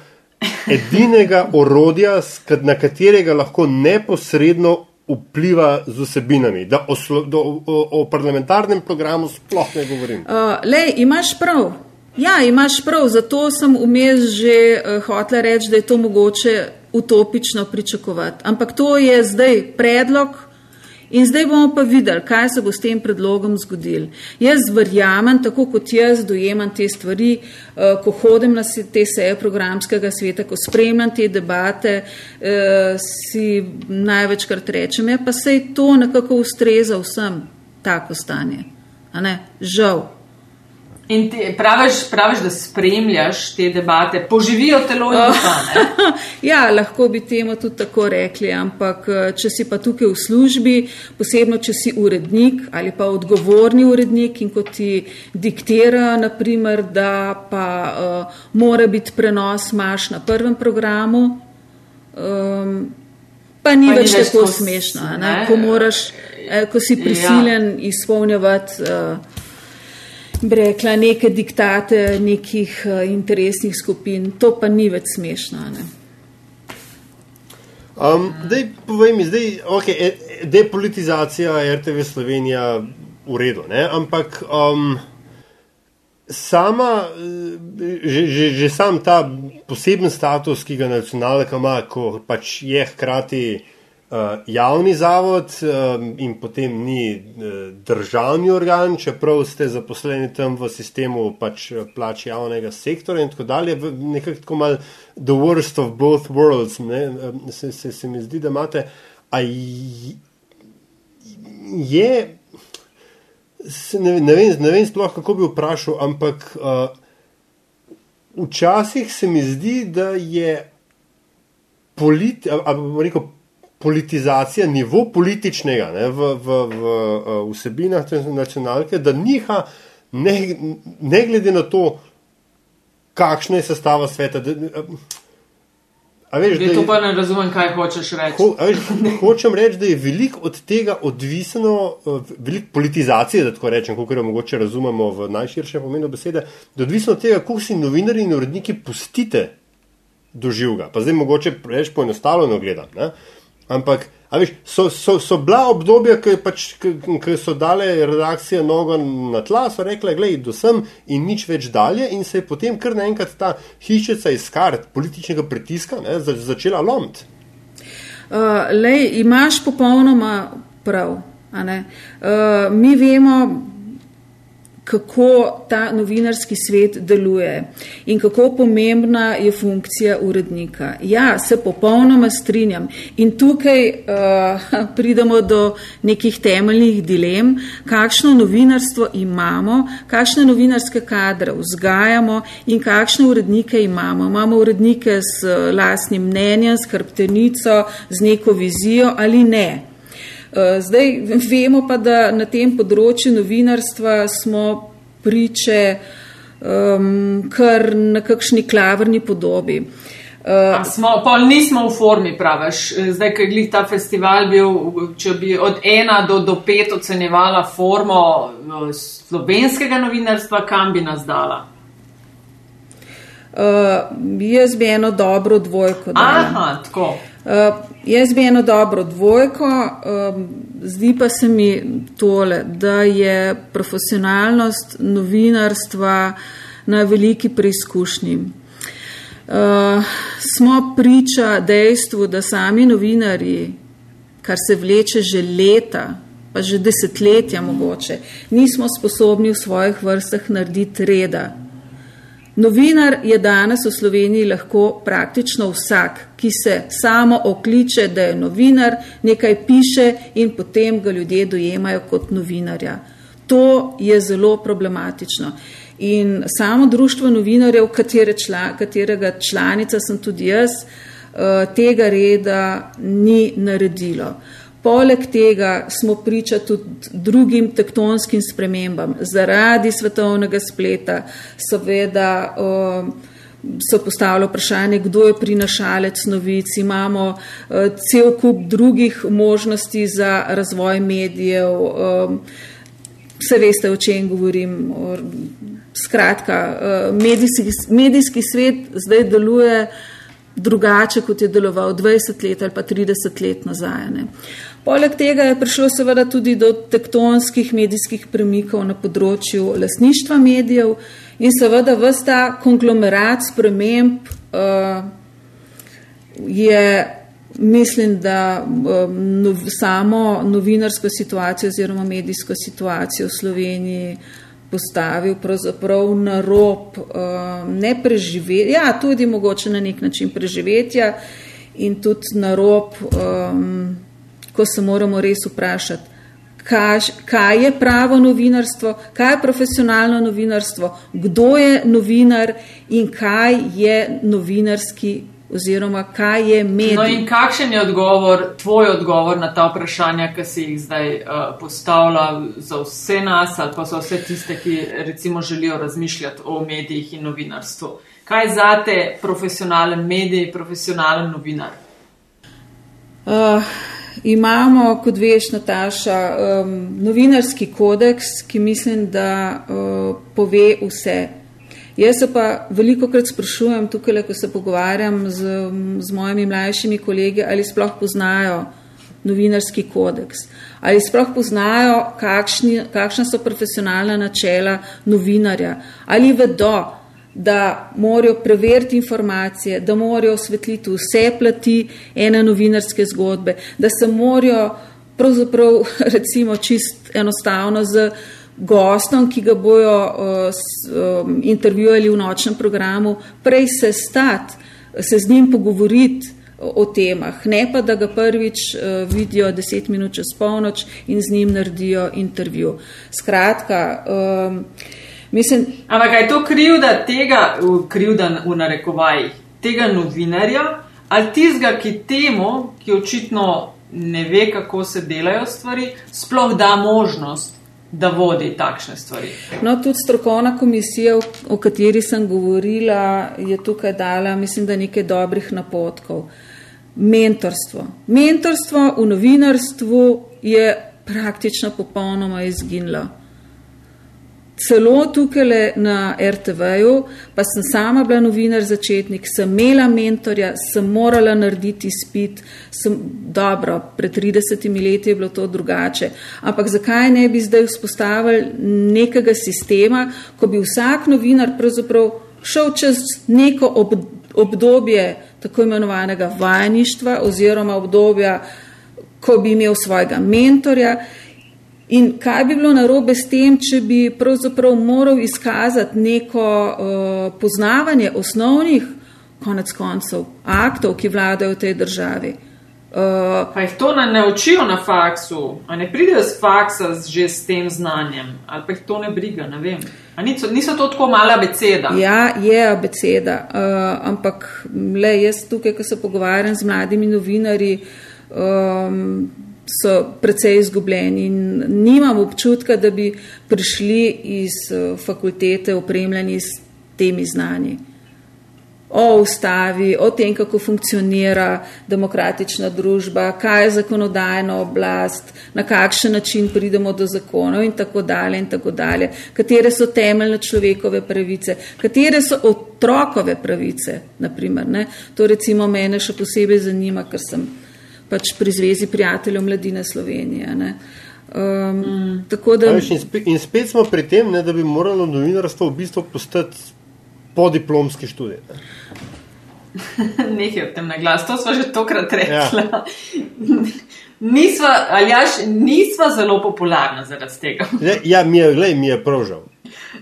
[SPEAKER 1] edinega orodja, na katerega lahko neposredno vpliva z vsebinami, da o, do, o, o parlamentarnem programu sploh ne govorim.
[SPEAKER 3] Uh, lej, imaš prav. Ja, imaš prav, zato sem vmes že uh, hotela reči, da je to mogoče utopično pričakovati. Ampak to je zdaj predlog, In zdaj bomo pa videli, kaj se bo s tem predlogom zgodil. Jaz verjamem, tako kot jaz dojemam te stvari, eh, ko hodim na te seje programskega sveta, ko spremljam te debate, eh, si največkrat rečem, ja pa sej to nekako ustreza vsem tako stanje. Žal.
[SPEAKER 2] In ti praviš, praviš, da spremljaš te debate, poživijo telo in duša.
[SPEAKER 3] ja, lahko bi temu tudi tako rekli, ampak eh, če si pa tukaj v službi, posebno če si urednik ali pa odgovorni urednik in ko ti diktira, naprimer, da pa uh, mora biti prenos maš na prvem programu, um, pa ni pa več ni tako smešno, ko, moraš, eh, ko si ja. prisiljen ja. izpolnjevati. Uh, rekla, neke diktate nekih uh, interesnih skupin. To pa ni več smešno. Ne?
[SPEAKER 1] Um, dej, povej mi, zdaj, okay, e, depolitizacija RTV Slovenija v redu, ne? ampak um, sama, že, že, že sam ta poseben status, ki ga nacionalka ima, ko pač je hkrati uh, javni zavod um, in potem ni uh, državni organ, čeprav ste zaposleni tam v sistemu pač plač javnega sektora in tako dalje, nekako tako mal the worst of both worlds, ne, se, se, se mi zdi, da imate. Je, ne, ne, vem, ne vem sploh, kako bi vprašal, ampak uh, včasih se mi zdi, da je polit, ali bomo rekel, politizacija, nivo političnega ne, v, v, v, vsebinah nacionalke, da niha, ne, ne glede na to, kakšna je sestava sveta. Da,
[SPEAKER 2] a veš, da, to pa ne razumem, kaj hočeš reči. Ho,
[SPEAKER 1] veš, hočem reči, da je veliko od tega odvisno, veliko politizacije, da tako rečem, kot jo mogoče razumemo v najširšem pomenu besede, da je odvisno od tega, koliko si novinari in uredniki pustite doživega. Pa zdaj mogoče reči poenostavljeno gledam. Ampak, veš, so, so, so bila obdobja, ki pač, so dale redakcije nogo na tla, so rekle, gledaj, do sem in nič več dalje, in se je potem kar naenkrat ta hišica iz kart političnega pritiska ne, začela lomiti.
[SPEAKER 3] Uh, lej, imaš popolnoma prav. Uh, mi vemo, kako ta novinarski svet deluje in kako pomembna je funkcija urednika. Ja, se popolnoma strinjam. In tukaj uh, pridemo do nekih temeljnih dilem, kakšno novinarstvo imamo, kakšne novinarske kadre vzgajamo in kakšne urednike imamo. Imamo urednike z uh, lastnim mnenjem, s hrbtenico, z neko vizijo ali ne. Eh, zdaj vemo pa, da na tem področju novinarstva smo priče um, kar na kakšni klavrni podobi.
[SPEAKER 2] Uh, smo, pa nismo v formi, praviš. Zdaj, ko je glih ta festival bil, če bi od ena do, do pet ocenjevala formo slovenskega novinarstva, kam bi nas dala?
[SPEAKER 3] Uh, jaz bi eno dobro dvojko dala.
[SPEAKER 2] Aha, tako.
[SPEAKER 3] Uh, jaz bi eno dobro dvojko, um, zdi pa se mi tole, da je profesionalnost novinarstva na veliki preizkušnji. Uh, smo priča dejstvu, da sami novinari, kar se vleče že leta, pa že desetletja mogoče, nismo sposobni v svojih vrstah narediti reda. Novinar je danes v Sloveniji lahko praktično vsak, ki se samo okliče, da je novinar, nekaj piše in potem ga ljudje dojemajo kot novinarja. To je zelo problematično. In samo društvo novinarjev, katere čla, katerega članica sem tudi jaz, eh, tega reda ni naredilo. Poleg tega smo priča tudi drugim tektonskim spremembam. Zaradi svetovnega spleta seveda um, so postavili vprašanje, kdo je prinašalec novic. Imamo uh, cel kup drugih možnosti za razvoj medijev. Um, vse veste, o čem govorim. Skratka, uh, medijski, medijski svet zdaj deluje drugače, kot je deloval 20 let ali pa 30 let nazaj. Ne. Poleg tega je prišlo seveda tudi do tektonskih medijskih premikov na področju lasništva medijev in seveda vsta konglomerat sprememb uh, je, mislim, da um, no, samo novinarsko situacijo oziroma medijsko situacijo v Sloveniji postavil pravzaprav na rob uh, ne preživetja, ja, tudi mogoče na nek način preživetja in tudi na rob um, ko se moramo res vprašati, kaj, kaj je pravo novinarstvo, kaj je profesionalno novinarstvo, kdo je novinar in kaj je novinarski oziroma kaj je medij.
[SPEAKER 2] No in kakšen je odgovor, tvoj odgovor na ta vprašanja, ki si jih zdaj uh, postavlja za vse nas ali pa za vse tiste, ki recimo želijo razmišljati o medijih in novinarstvu. Kaj je zate profesionalen medij, profesionalen novinar?
[SPEAKER 3] Uh, imamo, kot veš, Nataša, um, novinarski kodeks, ki mislim, da uh, pove vse. Jaz se pa veliko krat sprašujem tukaj, ko se pogovarjam z, z mojimi mlajšimi kolegi, ali sploh poznajo novinarski kodeks, ali sploh poznajo, kakšni, kakšna so profesionalna načela novinarja, ali vedo, da morajo preveriti informacije, da morajo osvetliti vse plati ene novinarske zgodbe, da se morajo pravzaprav recimo čist enostavno z gostom, ki ga bojo uh, um, intervjuvali v nočnem programu, prej se stati, se z njim pogovoriti o temah, ne pa da ga prvič uh, vidijo deset minut čez polnoč in z njim naredijo intervju. Skratka, um,
[SPEAKER 2] Mislim, Ampak je to krivda tega, krivda v narekovajih, tega novinarja ali tistega, ki temu, ki očitno ne ve, kako se delajo stvari, sploh da možnost, da vodi takšne stvari.
[SPEAKER 3] No, tudi strokovna komisija, o kateri sem govorila, je tukaj dala, mislim, da nekaj dobrih napotkov. Mentorstvo. Mentorstvo v novinarstvu je praktično popolnoma izginilo celo tukaj na RTV-ju, pa sem sama bila novinar začetnik, sem imela mentorja, sem morala narediti spit, sem dobro, pred 30 leti je bilo to drugače. Ampak zakaj ne bi zdaj vzpostavili nekega sistema, ko bi vsak novinar pravzaprav šel čez neko ob, obdobje tako imenovanega vajništva oziroma obdobja, ko bi imel svojega mentorja In kaj bi bilo narobe s tem, če bi pravzaprav moral izkazati neko uh, poznavanje osnovnih, konec koncev, aktov, ki vladajo v tej državi?
[SPEAKER 2] Uh, pa jih to ne naučijo na faksu, a ne pridejo z faksa z, že s tem znanjem, ali pa jih to ne briga, ne vem. Niso, niso to tako mala abeceda?
[SPEAKER 3] Ja, je abeceda, uh, ampak le jaz tukaj, ko se pogovarjam z mladimi novinarji, um, so precej izgubljeni in nimam občutka, da bi prišli iz uh, fakultete opremljeni s temi znanji. O ustavi, o tem, kako funkcionira demokratična družba, kaj je zakonodajna oblast, na kakšen način pridemo do zakonov in tako dalje in tako dalje, katere so temeljne človekove pravice, katere so otrokove pravice, naprimer. Ne? To recimo mene še posebej zanima, ker sem pač pri Zvezi prijateljev mladine Slovenije. Ne. Um, mm. da...
[SPEAKER 1] in, spet, in spet smo pri tem, ne, da bi moralo novinarstvo v bistvu postati podiplomski študij. Ne.
[SPEAKER 2] Nekaj o tem na glas, to smo že tokrat rekli. Ja. nisva, aljaš, nisva zelo popularna zaradi tega.
[SPEAKER 1] Le, ja, mi je, lej, mi je prav žal.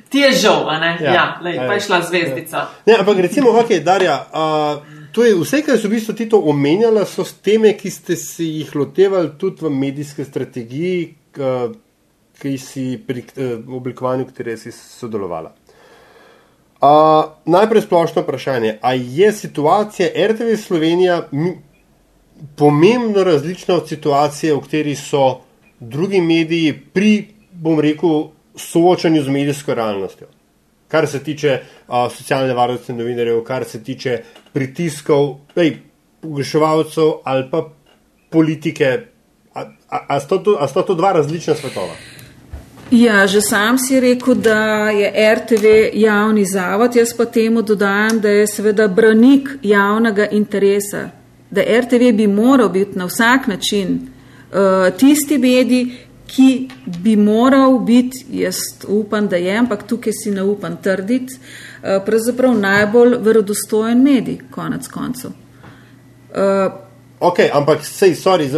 [SPEAKER 2] Ti je žal, ne? Ja, ja lej, pa je šla zvezdica. Ja.
[SPEAKER 1] Ne, ampak recimo, ok, Darja. Uh, To je vse, kar so v bistvu ti to omenjali, so teme, ki ste se jih lotevali tudi v medijski strategiji, ki si pri oblikovanju, kateri si sodelovala. Uh, najprej splošno vprašanje. Ali je situacija RTV Slovenija pomembno različna od situacije, v kateri so drugi mediji pri, bom rekel, soočanju z medijsko realnostjo? Kar se tiče uh, socialne varnosti novinarjev, kar se tiče pritiskov, pogreševalcev ali pa politike. A, a, a, sta to, to dva različna svetova?
[SPEAKER 3] Ja, že sam si rekel, da je RTV javni zavod, jaz pa temu dodajam, da je seveda branik javnega interesa, da RTV bi moral biti na vsak način uh, tisti medij, ki bi moral biti, jaz upam, da je, ampak tukaj si ne upam trditi, eh, pravzaprav najbolj verodostojen medij, konec koncev.
[SPEAKER 1] Uh, ok, ampak sej, sorry,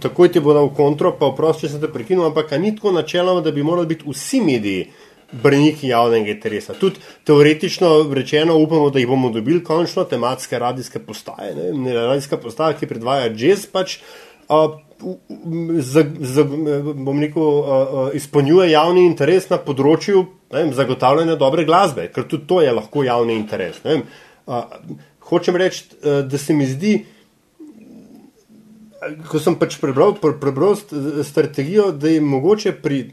[SPEAKER 1] takoj ti bo dal kontro, pa vprosti, če sem te prekinil, ampak ni tako načeloma, da bi morali biti vsi mediji. Brniki javnega interesa. Tudi teoretično rečeno, upamo, da jih bomo dobili končno tematske radijske postaje. Ne, radijska postaja, ki predvaja jazz, pač uh, za, za, bom rekel, izpolnjuje javni interes na področju vem, zagotavljanja dobre glasbe, ker tudi to je lahko javni interes. Vem, hočem reči, da se mi zdi, ko sem pač prebral, prebral strategijo, da je mogoče pri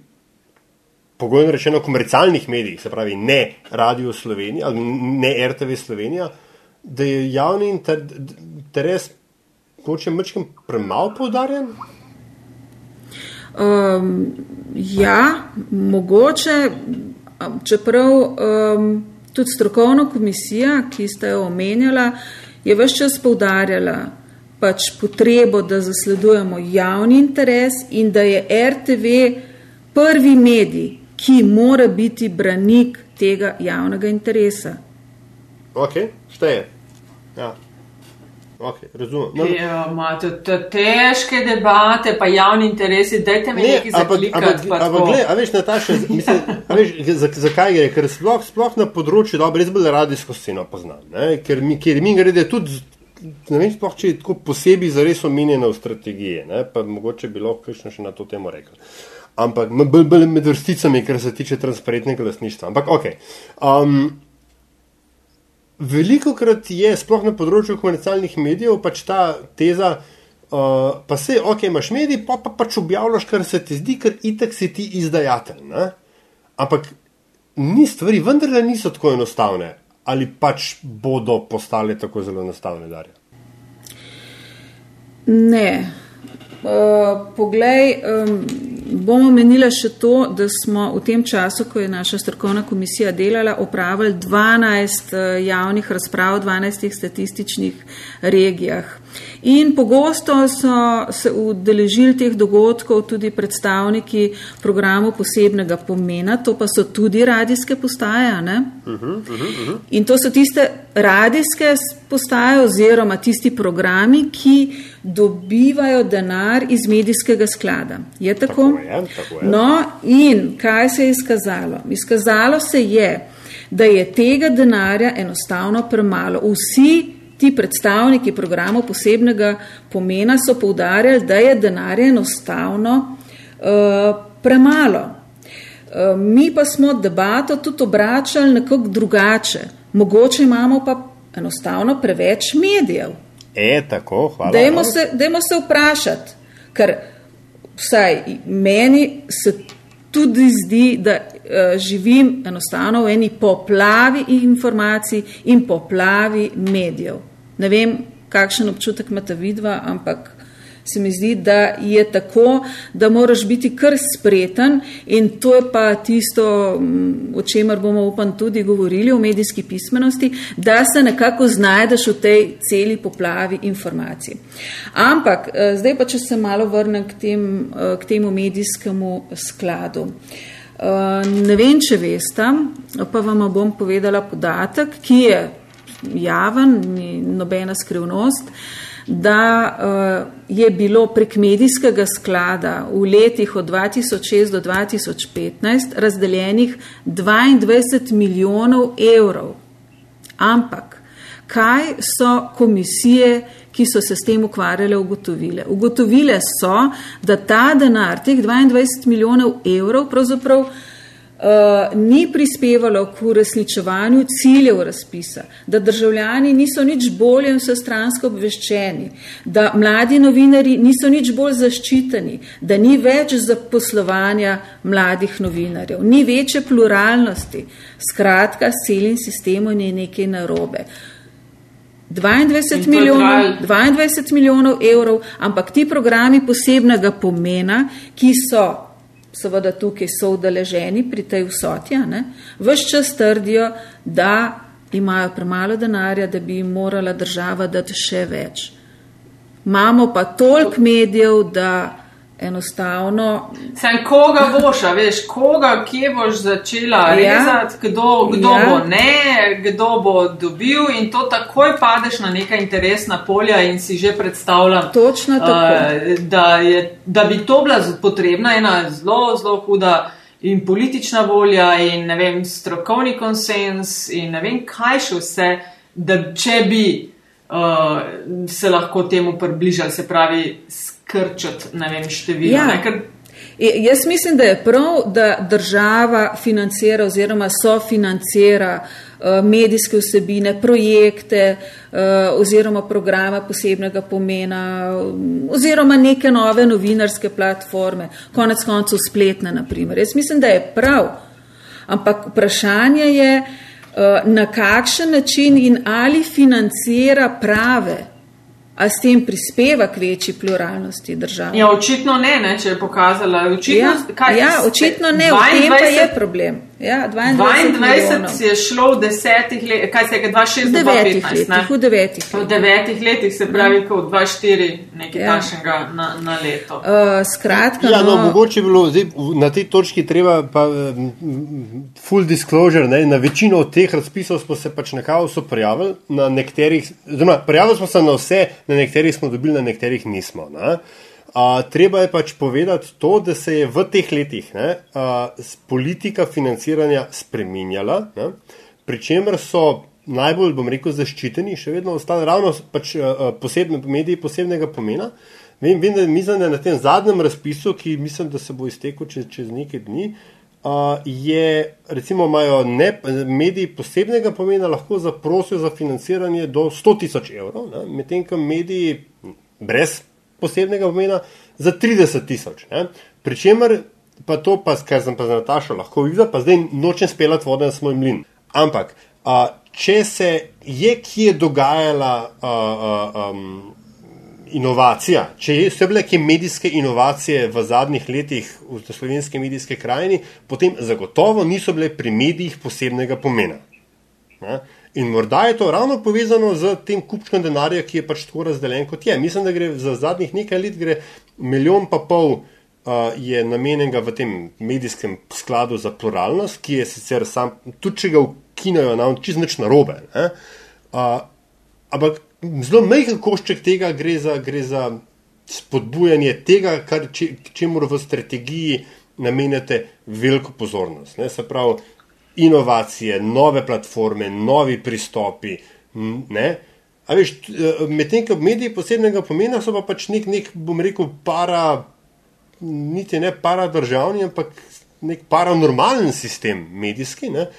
[SPEAKER 1] pogojno rečeno komercialnih medijih, se pravi ne Radio Slovenija ne RTV Slovenija, da je javni interes mogoče mečem premalo poudarjen?
[SPEAKER 3] Um, ja, mogoče, čeprav um, tudi strokovna komisija, ki ste jo omenjala, je vse čas poudarjala pač potrebo, da zasledujemo javni interes in da je RTV prvi medij, ki mora biti branik tega javnega interesa.
[SPEAKER 1] Ok, šteje. Ja. Okay, razumem. No,
[SPEAKER 2] ja, imate težke debate, pa javni interesi, dajte mi nekaj zaklikati.
[SPEAKER 1] Ampak, gledaj, a veš, Nataša, mislim, a veš, zakaj gre? Ker sploh, sploh na področju, dobro, res bolj radijsko sceno poznam, ne? ker mi, ker mi gre tudi, ne vem, sploh, če je tako posebej zares omenjeno v strategiji, ne? pa mogoče bi lahko kakšno še na to temo rekel. Ampak, bolj, bolj med vrsticami, kar se tiče transparentnega lasništva. Ampak, ok. Um, veliko krat je, sploh na področju komercialnih medijev, pač ta teza, uh, pa se, ok, imaš medij, pa, pa pač objavljaš, kar se ti zdi, ker itek si ti izdajatelj. Ne? Ampak ni stvari, vendar le niso tako enostavne, ali pač bodo postale tako zelo enostavne, Darja.
[SPEAKER 3] Ne. Uh, poglej, um, Bomo menili še to, da smo v tem času, ko je naša strokovna komisija delala, opravili 12 eh, javnih razprav v 12 statističnih regijah. In pogosto so se udeležili teh dogodkov tudi predstavniki programov posebnega pomena, to pa so tudi radijske postaje. Uh -huh, uh -huh. In to so tiste radijske postaje oziroma tisti programi, ki dobivajo denar iz medijskega sklada. Je tako?
[SPEAKER 1] Tako je, tako je.
[SPEAKER 3] No, in kaj se je izkazalo? Izkazalo se je, da je tega denarja enostavno premalo. Vsi ti predstavniki programov posebnega pomena so poudarjali, da je denarja enostavno uh, premalo. Uh, mi pa smo debato tudi obračali nekako drugače. Mogoče imamo pa enostavno preveč medijev.
[SPEAKER 1] E, tako, hvala.
[SPEAKER 3] Dajmo se, dajmo se vprašati, ker vsaj meni se tudi zdi, da uh, živim enostavno v eni poplavi informacij in poplavi medijev. Ne vem, kakšen občutek imate vidva, ampak se mi zdi, da je tako, da moraš biti kar spreten in to je pa tisto, o čemer bomo upam tudi govorili o medijski pismenosti, da se nekako znajdeš v tej celi poplavi informacij. Ampak zdaj pa, če se malo vrnem k, tem, k temu medijskemu skladu. Ne vem, če veste, pa vam bom povedala podatek, ki je javen, ni nobena skrivnost, da uh, je bilo prek medijskega sklada v letih od 2006 do 2015 razdeljenih 22 milijonov evrov. Ampak kaj so komisije, ki so se s tem ukvarjale, ugotovile? Ugotovile so, da ta denar, teh 22 milijonov evrov, pravzaprav ni prispevalo k uresničevanju ciljev razpisa, da državljani niso nič bolje in vse stransko obveščeni, da mladi novinari niso nič bolj zaščiteni, da ni več zaposlovanja mladih novinarjev, ni večje pluralnosti. Skratka, s celim sistemom je nekaj narobe. 22 milijonov, 22 milijonov evrov, ampak ti programi posebnega pomena, ki so seveda tukaj so udeleženi pri tej vsoti, vse čas trdijo, da imajo premalo denarja, da bi jim morala država dati še več. Imamo pa toliko medijev, da enostavno.
[SPEAKER 2] Sam koga boš, veš, koga, kje boš začela ja. rezati, kdo, kdo ja. bo ne, kdo bo dobil in to takoj padeš na neka interesna polja in si že predstavljam,
[SPEAKER 3] Točno tako.
[SPEAKER 2] Uh, da, je, da bi to bila potrebna ena zelo, zelo huda. In politična volja, in ne vem, strokovni konsens, in ne vem, kaj še vse, da če bi uh, se lahko temu približali, se pravi, krčati, ne vem, število.
[SPEAKER 3] Ja.
[SPEAKER 2] Ne, ker...
[SPEAKER 3] Jaz mislim, da je prav, da država financira oziroma sofinancira uh, medijske vsebine, projekte uh, oziroma programa posebnega pomena oziroma neke nove novinarske platforme, konec koncev spletne, naprimer. Jaz mislim, da je prav, ampak vprašanje je, uh, na kakšen način in ali financira prave A s tem prispeva k večji pluralnosti države?
[SPEAKER 2] Ja, očitno ne, ne če je pokazala. Očitno,
[SPEAKER 3] ja, kaj, ja, očitno ne, 22, v tem pa je problem. Ja,
[SPEAKER 2] 22, 22 je šlo v desetih letih, kaj se je, 26 do 2015?
[SPEAKER 3] V devetih letih.
[SPEAKER 2] V devetih letih se pravi, mm. kot 24 nekaj ja. takšnega na, na leto.
[SPEAKER 3] Uh, skratka,
[SPEAKER 1] ja, no, no, mogoče je bilo zdaj, na tej točki treba pa full disclosure, ne, na večino od teh razpisov smo se pač nekako so prijavili, na nekaterih, oziroma prijavili smo se na vse, na nekaterih smo dobili, na nekaterih nismo. Ne. Uh, treba je pač povedati to, da se je v teh letih ne, uh, politika financiranja spreminjala, ne, pri čemer so najbolj, bom rekel, zaščiteni, še vedno ostali ravno pač, uh, posebne, mediji posebnega pomena. Vem, vem, da mislim, da na tem zadnjem razpisu, ki mislim, da se bo iztekel čez, čez nekaj dni, uh, je, recimo, imajo ne, mediji posebnega pomena lahko zaprosijo za financiranje do 100 tisoč evrov, medtem ko mediji brez posebnega pomena za 30 tisoč. Pričemer pa to, pa, kar sem pa za Natašo lahko videl, pa zdaj nočem speljati vode na svoj mlin. Ampak, a, če se je kje dogajala a, a, um, inovacija, če so bile kje medijske inovacije v zadnjih letih v slovenski medijski krajini, potem zagotovo niso bile pri medijih posebnega pomena. Ne? In morda je to ravno povezano z tem kupčkom denarja, ki je pač tako razdeljen kot je. Mislim, da gre za zadnjih nekaj let, gre milijon pa pol uh, je namenjenega v tem medijskem skladu za pluralnost, ki je sicer sam, tudi če ga ukinajo, nam čist nič narobe. Uh, ampak zelo majhen košček tega gre za, gre za spodbujanje tega, kar če, čemu v strategiji namenjate veliko pozornost. Ne? Se pravi, inovacije, nove platforme, novi pristopi. Ne? A veš, medtem ko mediji posebnega pomena so pa pač nek, nek bom rekel, para, niti ne para državni, ampak nek paranormalen sistem medijski, ne?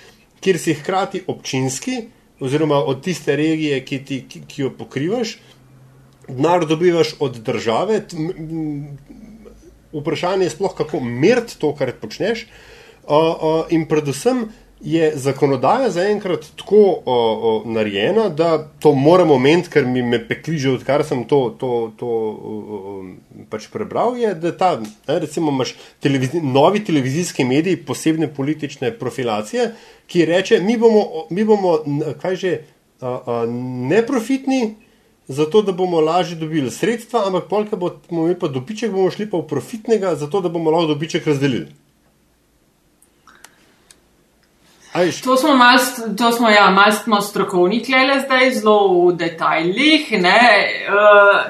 [SPEAKER 1] kjer si hkrati občinski, oziroma od tiste regije, ki, ti, ki, ki jo pokrivaš, denar dobivaš od države. Vprašanje je sploh, kako meriti to, kar počneš. Uh, uh, in predvsem je zakonodaja zaenkrat tako uh, uh, narejena, da to moramo omeniti, ker mi me pekli že odkar sem to, to, to uh, pač prebral. Je, da ta, ne, recimo, imaš televizi novi televizijski mediji, posebne politične profilacije, ki reče, mi bomo, mi bomo kaj že, uh, uh, neprofitni zato da bomo lažje dobili sredstva, ampak polka bomo imeli pa dobiček, bomo šli pa v profitnega, zato da bomo lahko dobiček razdelili.
[SPEAKER 2] To smo malo, to smo, ja, malo smo strokovni, klele zdaj zelo v detajlih, ne, uh,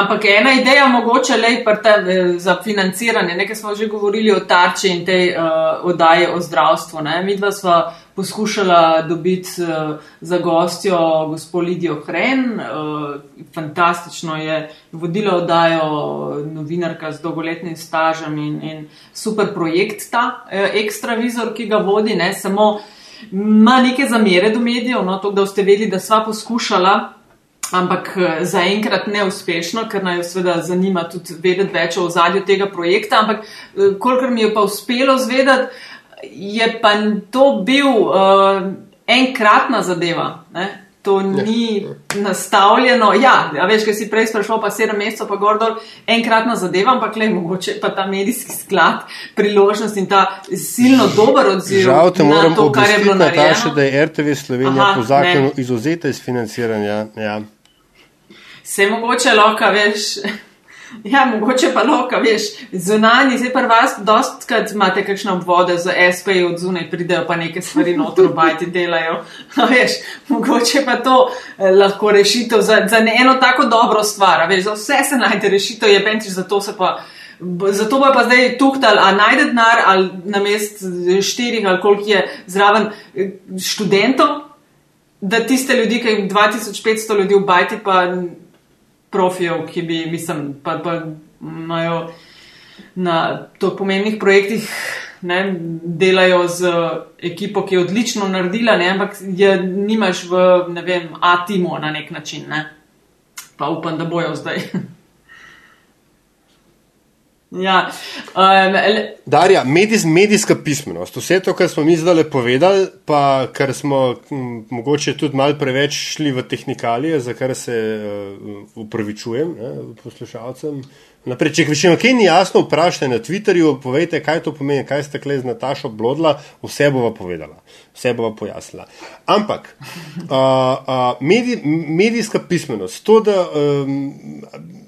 [SPEAKER 2] ampak ena ideja mogoče le eh, za financiranje, nekaj smo že govorili o tarči in tej uh, oddaji o zdravstvu, ne, mi dva sva poskušala dobiti uh, za gostjo gospod Lidijo Hren. Uh, fantastično je vodila oddajo novinarka z dolgoletnim stažem in, in super projekt ta uh, ekstravizor, ki ga vodi, ne samo ima neke zamere do medijev, no, to, da ste vedeli, da sva poskušala. Ampak zaenkrat neuspešno, ker naj jo seveda zanima tudi vedeti več o ozadju tega projekta. Ampak kolikor mi je pa uspelo zvedati, je pa to bil uh, enkratna zadeva. Ne? To ja. ni nastavljeno. Ja, ja veš, kaj si prej sprašval, pa sedem mesecev, pa gor dol, enkratna zadeva, ampak le mogoče pa ta medijski sklad, priložnost in ta silno dober odziv.
[SPEAKER 1] Žal te moram to, kar je bilo narejeno. Da je RTV Slovenija Aha, po zakonu izuzeta iz financiranja. Ja.
[SPEAKER 2] Se mogoče lahko, veš. Ja, mogoče pa loka, veš, zunanji, zdaj pa vas, dostkrat imate kakšne obvode za SP od zunaj, pridejo pa neke stvari noter, bajti delajo. No, veš, mogoče pa to eh, lahko rešitev za, za eno tako dobro stvar, veš, za vse se najde rešitev, je bentiš, zato se pa. Zato bo pa zdaj tuhtal, a najde denar, ali na mest štirih, ali koliko je zraven eh, študentov, da tiste ljudi, ki jim 2500 ljudi v bajti, pa profijev, ki bi, mislim, pa, pa imajo na to pomembnih projektih, ne, delajo z ekipo, ki je odlično naredila, ne, ampak je nimaš v, ne vem, A-timu na nek način, ne. Pa upam, da bojo zdaj. Ja, um,
[SPEAKER 1] Darja, medijs, medijska pismenost, vse to, kar smo mi zdaj povedali, pa kar smo m, mogoče tudi malo preveč šli v tehnikalije, za kar se uh, upravičujem ne, poslušalcem. Naprej, če še nekaj ni jasno, vprašajte na Twitterju, povejte, kaj to pomeni, kaj ste kle z Natašo blodla, vse bova povedala, vse bova pojasnila. Ampak uh, uh, medij, medijska pismenost, to, da. Um,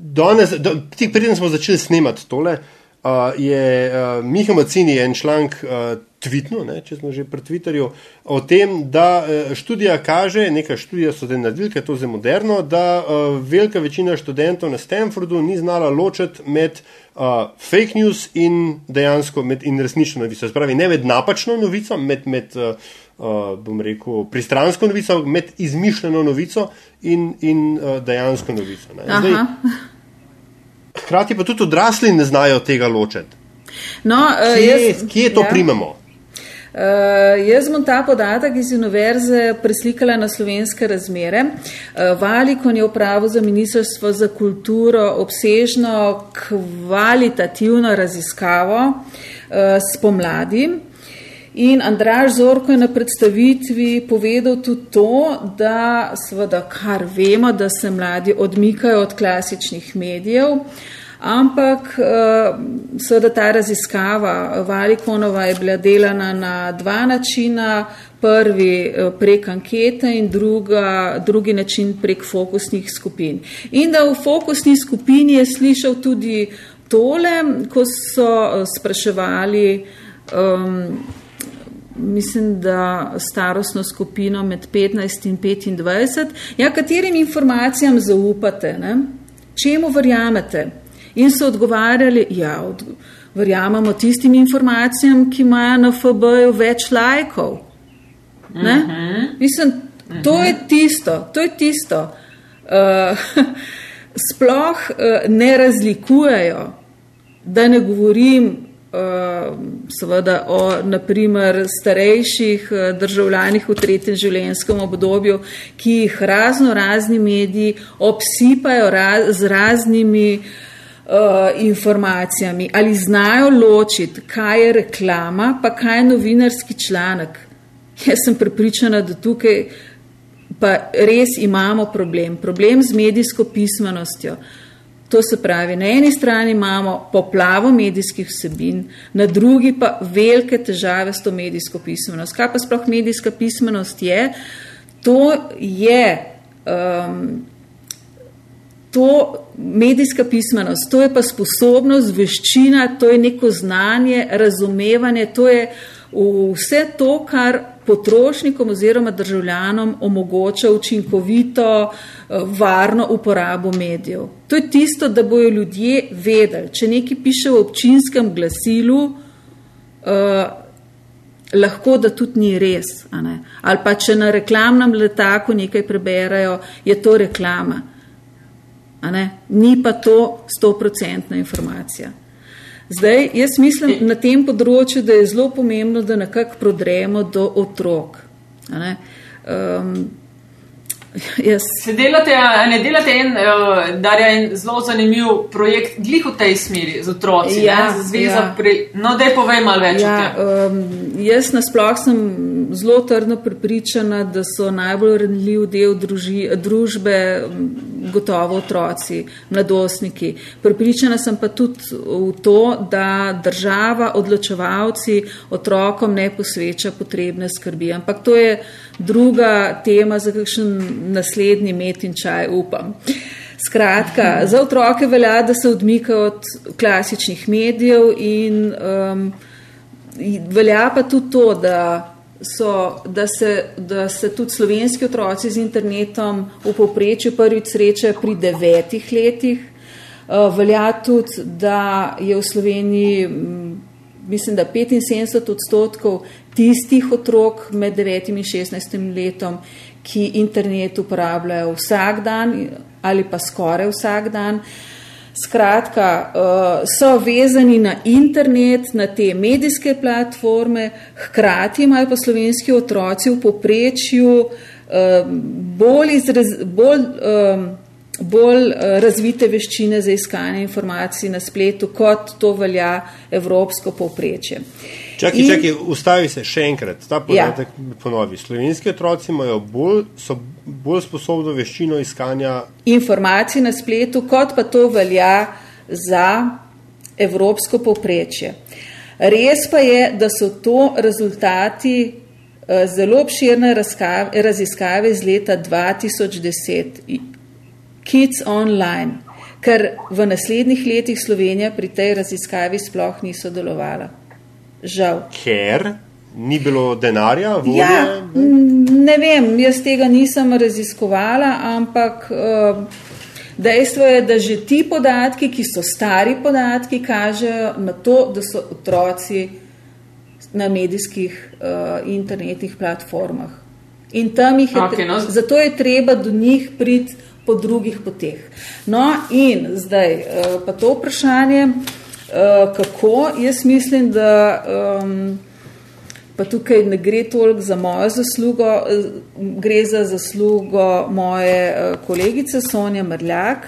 [SPEAKER 1] danes, da, tik preden smo začeli snemati tole, uh, je uh, Miha Macini en članek uh, tvitnil, ne, če smo že pri Twitterju, o tem, da uh, študija kaže, neka študija so zdaj naredili, ker je to zdaj moderno, da uh, velika večina študentov na Stanfordu ni znala ločiti med uh, fake news in dejansko med in resnično novico. Spravi, ne med napačno novico, med. med uh, Uh, bom rekel, pristransko novico, med izmišljeno novico in, in uh, dejansko novico. Zdaj, hkrati pa tudi odrasli ne znajo tega ločiti.
[SPEAKER 3] No, uh,
[SPEAKER 1] kje, jaz, kje to ja. primemo?
[SPEAKER 3] Uh, jaz bom ta podatek iz univerze preslikala na slovenske razmere. Uh, Valikon je upravo za Ministrstvo za kulturo obsežno kvalitativno raziskavo uh, spomladi. In Andraž Zorko je na predstavitvi povedal tudi to, da seveda kar vemo, da se mladi odmikajo od klasičnih medijev, ampak eh, seveda ta raziskava Valikonova je bila delana na dva načina. Prvi eh, prek ankete in druga, drugi način prek fokusnih skupin. In da v fokusni skupini je slišal tudi tole, ko so eh, spraševali um, mislim, da starostno skupino med 15 in 25. Ja, katerim informacijam zaupate, ne? čemu verjamete? In so odgovarjali, ja, od, verjamemo tistim informacijam, ki imajo na FB-ju več lajkov. Uh. -huh. Mislim, to uh -huh. je tisto, to je tisto. Uh, sploh uh, ne razlikujejo, da ne govorim seveda o naprimer starejših uh, državljanih v tretjem življenjskem obdobju, ki jih razno razni mediji obsipajo raz, z raznimi uh, informacijami ali znajo ločiti, kaj je reklama, pa kaj je novinarski članek. Jaz sem prepričana, da tukaj pa res imamo problem, problem z medijsko pismenostjo. To se pravi, na eni strani imamo poplavo medijskih vsebin, na drugi pa velike težave s to medijsko pismenost. Kaj pa sploh medijska pismenost je? To je um, to medijska pismenost, to je pa sposobnost, veščina, to je neko znanje, razumevanje, to je vse to, kar potrošnikom oziroma državljanom omogoča učinkovito, eh, varno uporabo medijev. To je tisto, da bojo ljudje vedeli, če nekaj piše v občinskem glasilu, eh, lahko da tudi ni res. Ali pa če na reklamnem letaku nekaj preberajo, je to reklama. Ni pa to stoprocentna informacija. Zdaj, jaz mislim na tem področju, da je zelo pomembno, da nekako prodremo do otrok. Um,
[SPEAKER 2] Yes. Se delate, ne delate en, uh, da je en zelo zanimiv projekt, glih v tej smeri, z otroci, ja, ne, zveza ja. pri. No, da je povej malo več. Ja, um,
[SPEAKER 3] jaz nasploh sem zelo trdno pripričana, da so najbolj renljiv del druži, družbe gotovo otroci, mladostniki. Pripričana sem pa tudi v to, da država, odločevalci otrokom ne posveča potrebne skrbi. Ampak to je druga tema za kakšen naslednji met in čaj, upam. Skratka, za otroke velja, da se odmikajo od klasičnih medijev in um, velja pa tudi to, da, so, da, se, da se tudi slovenski otroci z internetom v povprečju prvič srečajo pri devetih letih. Uh, velja tudi, da je v Sloveniji, mislim, da 75 odstotkov tistih otrok med 9 in 16 letom, ki internet uporabljajo vsak dan ali pa skoraj vsak dan. Skratka, eh, so vezani na internet, na te medijske platforme, hkrati imajo pa slovenski otroci v poprečju eh, bolj, izraz, bolj, eh, bolj razvite veščine za iskanje informacij na spletu, kot to velja evropsko poprečje.
[SPEAKER 1] Čakaj, čakaj, ustavi se še enkrat, ta podatek ja. ponovi. Slovenski otroci bolj, so bolj sposobni veščino iskanja
[SPEAKER 3] informacij na spletu, kot pa to velja za evropsko povprečje. Res pa je, da so to rezultati uh, zelo obširne raziskave iz leta 2010, Kids Online, ker v naslednjih letih Slovenija pri tej raziskavi sploh ni sodelovala. Žal.
[SPEAKER 1] Ker ni bilo denarja, volje?
[SPEAKER 3] Ja, ne vem, jaz tega nisem raziskovala, ampak uh, dejstvo je, da že ti podatki, ki so stari podatki, kažejo na to, da so otroci na medijskih uh, internetnih platformah. In tam jih je, okay, no. zato je treba do njih priti po drugih poteh. No, in zdaj uh, pa to vprašanje. Eh, kako? Jaz mislim, da um, pa tukaj ne gre toliko za mojo zaslugo, eh, gre za zaslugo moje kolegice Sonja Mrljak,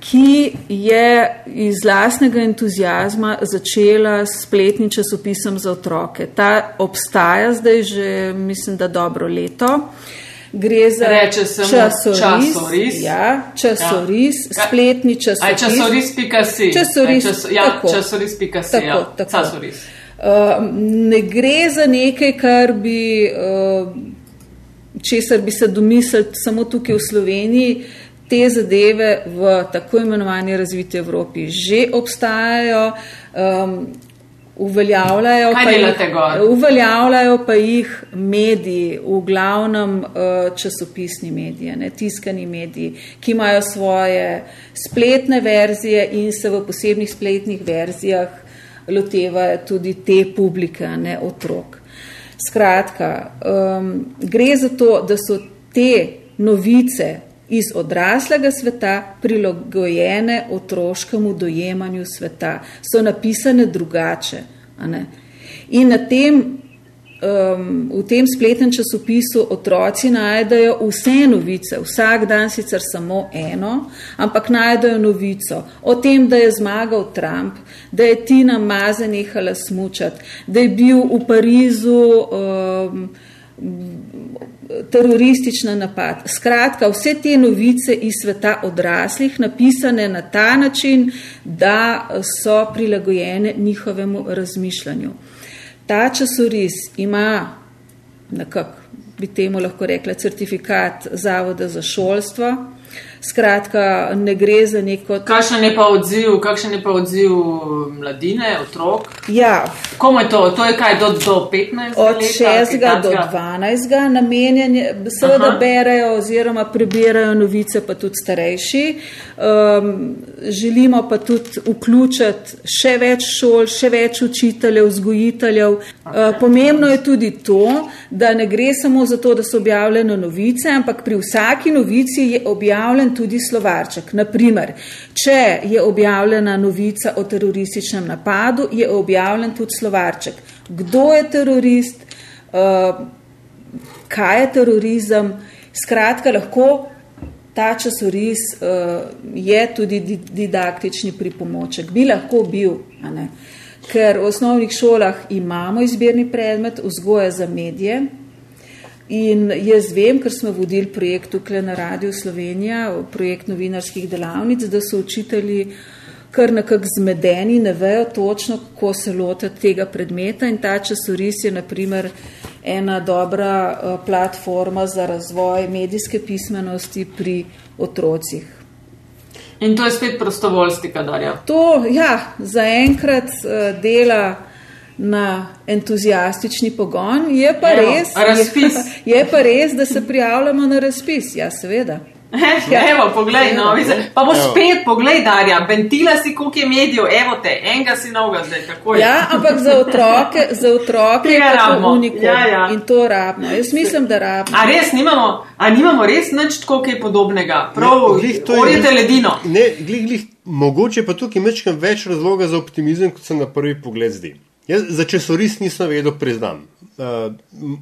[SPEAKER 3] ki je iz lasnega entuzijazma začela s spletnim časopisom za otroke. Ta obstaja zdaj že, mislim, da dobro leto. Uh, gre za časoris, časoris. Ja, časoris ja. spletni časoris. Aj
[SPEAKER 2] časoris.si.
[SPEAKER 3] Časoris,
[SPEAKER 2] čas, ja, časoris.si. Tako, ja. tako. Časoris.
[SPEAKER 3] Uh, ne gre za nekaj, kar bi, uh, česar bi se domislili samo tukaj v Sloveniji. Te zadeve v tako imenovani razviti Evropi že obstajajo. Um, Uveljavljajo
[SPEAKER 2] Kaj
[SPEAKER 3] pa, jih, uveljavljajo pa jih mediji, v glavnem eh, časopisni mediji, ne, tiskani mediji, ki imajo svoje spletne verzije in se v posebnih spletnih verzijah lotevajo tudi te publike, ne otrok. Skratka, um, gre za to, da so te novice iz odraslega sveta prilagojene otroškemu dojemanju sveta, so napisane drugače. In na tem, um, v tem spletnem časopisu otroci najdejo vse novice, vsak dan sicer samo eno, ampak najdejo novico o tem, da je zmagal Trump, da je Tina Maze nehala smučati, da je bil v Parizu. Um, teroristični napad. Skratka, vse te novice iz sveta odraslih, napisane na ta način, da so prilagojene njihovemu razmišljanju. Ta časoris ima, nekako bi temu lahko rekla, certifikat Zavoda za šolstvo. Skratka, ne gre za neko.
[SPEAKER 2] Kakšen je pa odziv, kakšen je pa odziv mladine, otrok?
[SPEAKER 3] Ja,
[SPEAKER 2] Komu je to? To je kaj do, do 15?
[SPEAKER 3] od
[SPEAKER 2] leta,
[SPEAKER 3] 6. do
[SPEAKER 2] takega?
[SPEAKER 3] 12. namenjen, je- seveda
[SPEAKER 2] Aha.
[SPEAKER 3] berejo oziroma prebirajo novice, pa tudi starejši. Um, želimo pa tudi vključiti še več šol, še več učiteljev, vzgojiteljev. Uh, pomembno je tudi to, da ne gre samo za to, da so objavljene novice, ampak pri vsaki novici je objavljen tudi slovarček. Naprimer, če je objavljena novica o terorističnem napadu, je objavljen tudi slovarček. Kdo je terorist, uh, kaj je terorizem. Skratka, lahko ta časoris uh, je tudi di didaktični pripomoček, bi lahko bil, ker v osnovnih šolah imamo izbirni predmet vzgoja za medije. In jaz vem, ker smo vodili projekt tukaj na Radiu Slovenija, projekt novinarskih delavnic, da so učitelji kar nekako zmedeni, ne vejo točno, kako se lotiti tega predmeta in ta časoris je naprimer ena dobra eh, platforma za razvoj medijske pismenosti pri otrocih.
[SPEAKER 2] In to je spet prostovoljstika, Darja.
[SPEAKER 3] To ja, zaenkrat uh, dela na entuzijastični pogon, je pa,
[SPEAKER 2] Evo,
[SPEAKER 3] res,
[SPEAKER 2] razpis.
[SPEAKER 3] je, je pa res, da se prijavljamo na razpis. Ja, seveda.
[SPEAKER 2] Ja. Evo, poglej, no, vize. pa boš
[SPEAKER 1] Evo.
[SPEAKER 2] spet, poglej, Darja, ventila si, koliko je medijev, evo te, enega si novega zdaj, tako je.
[SPEAKER 3] Ja, ampak za otroke, za otroke je to unikum
[SPEAKER 2] Ja, ja.
[SPEAKER 3] in to rabimo. Jaz mislim, da rabimo.
[SPEAKER 2] A res nimamo, a nimamo res nič tako kaj podobnega, prav,
[SPEAKER 1] Ne, glih to je-
[SPEAKER 2] orjete ledino.
[SPEAKER 1] Ne, glih, glih, mogoče pa tukaj mečkam več razloga za optimizem, kot se na prvi pogled zdi. Jaz za časoris nisem vedel, priznam. Uh,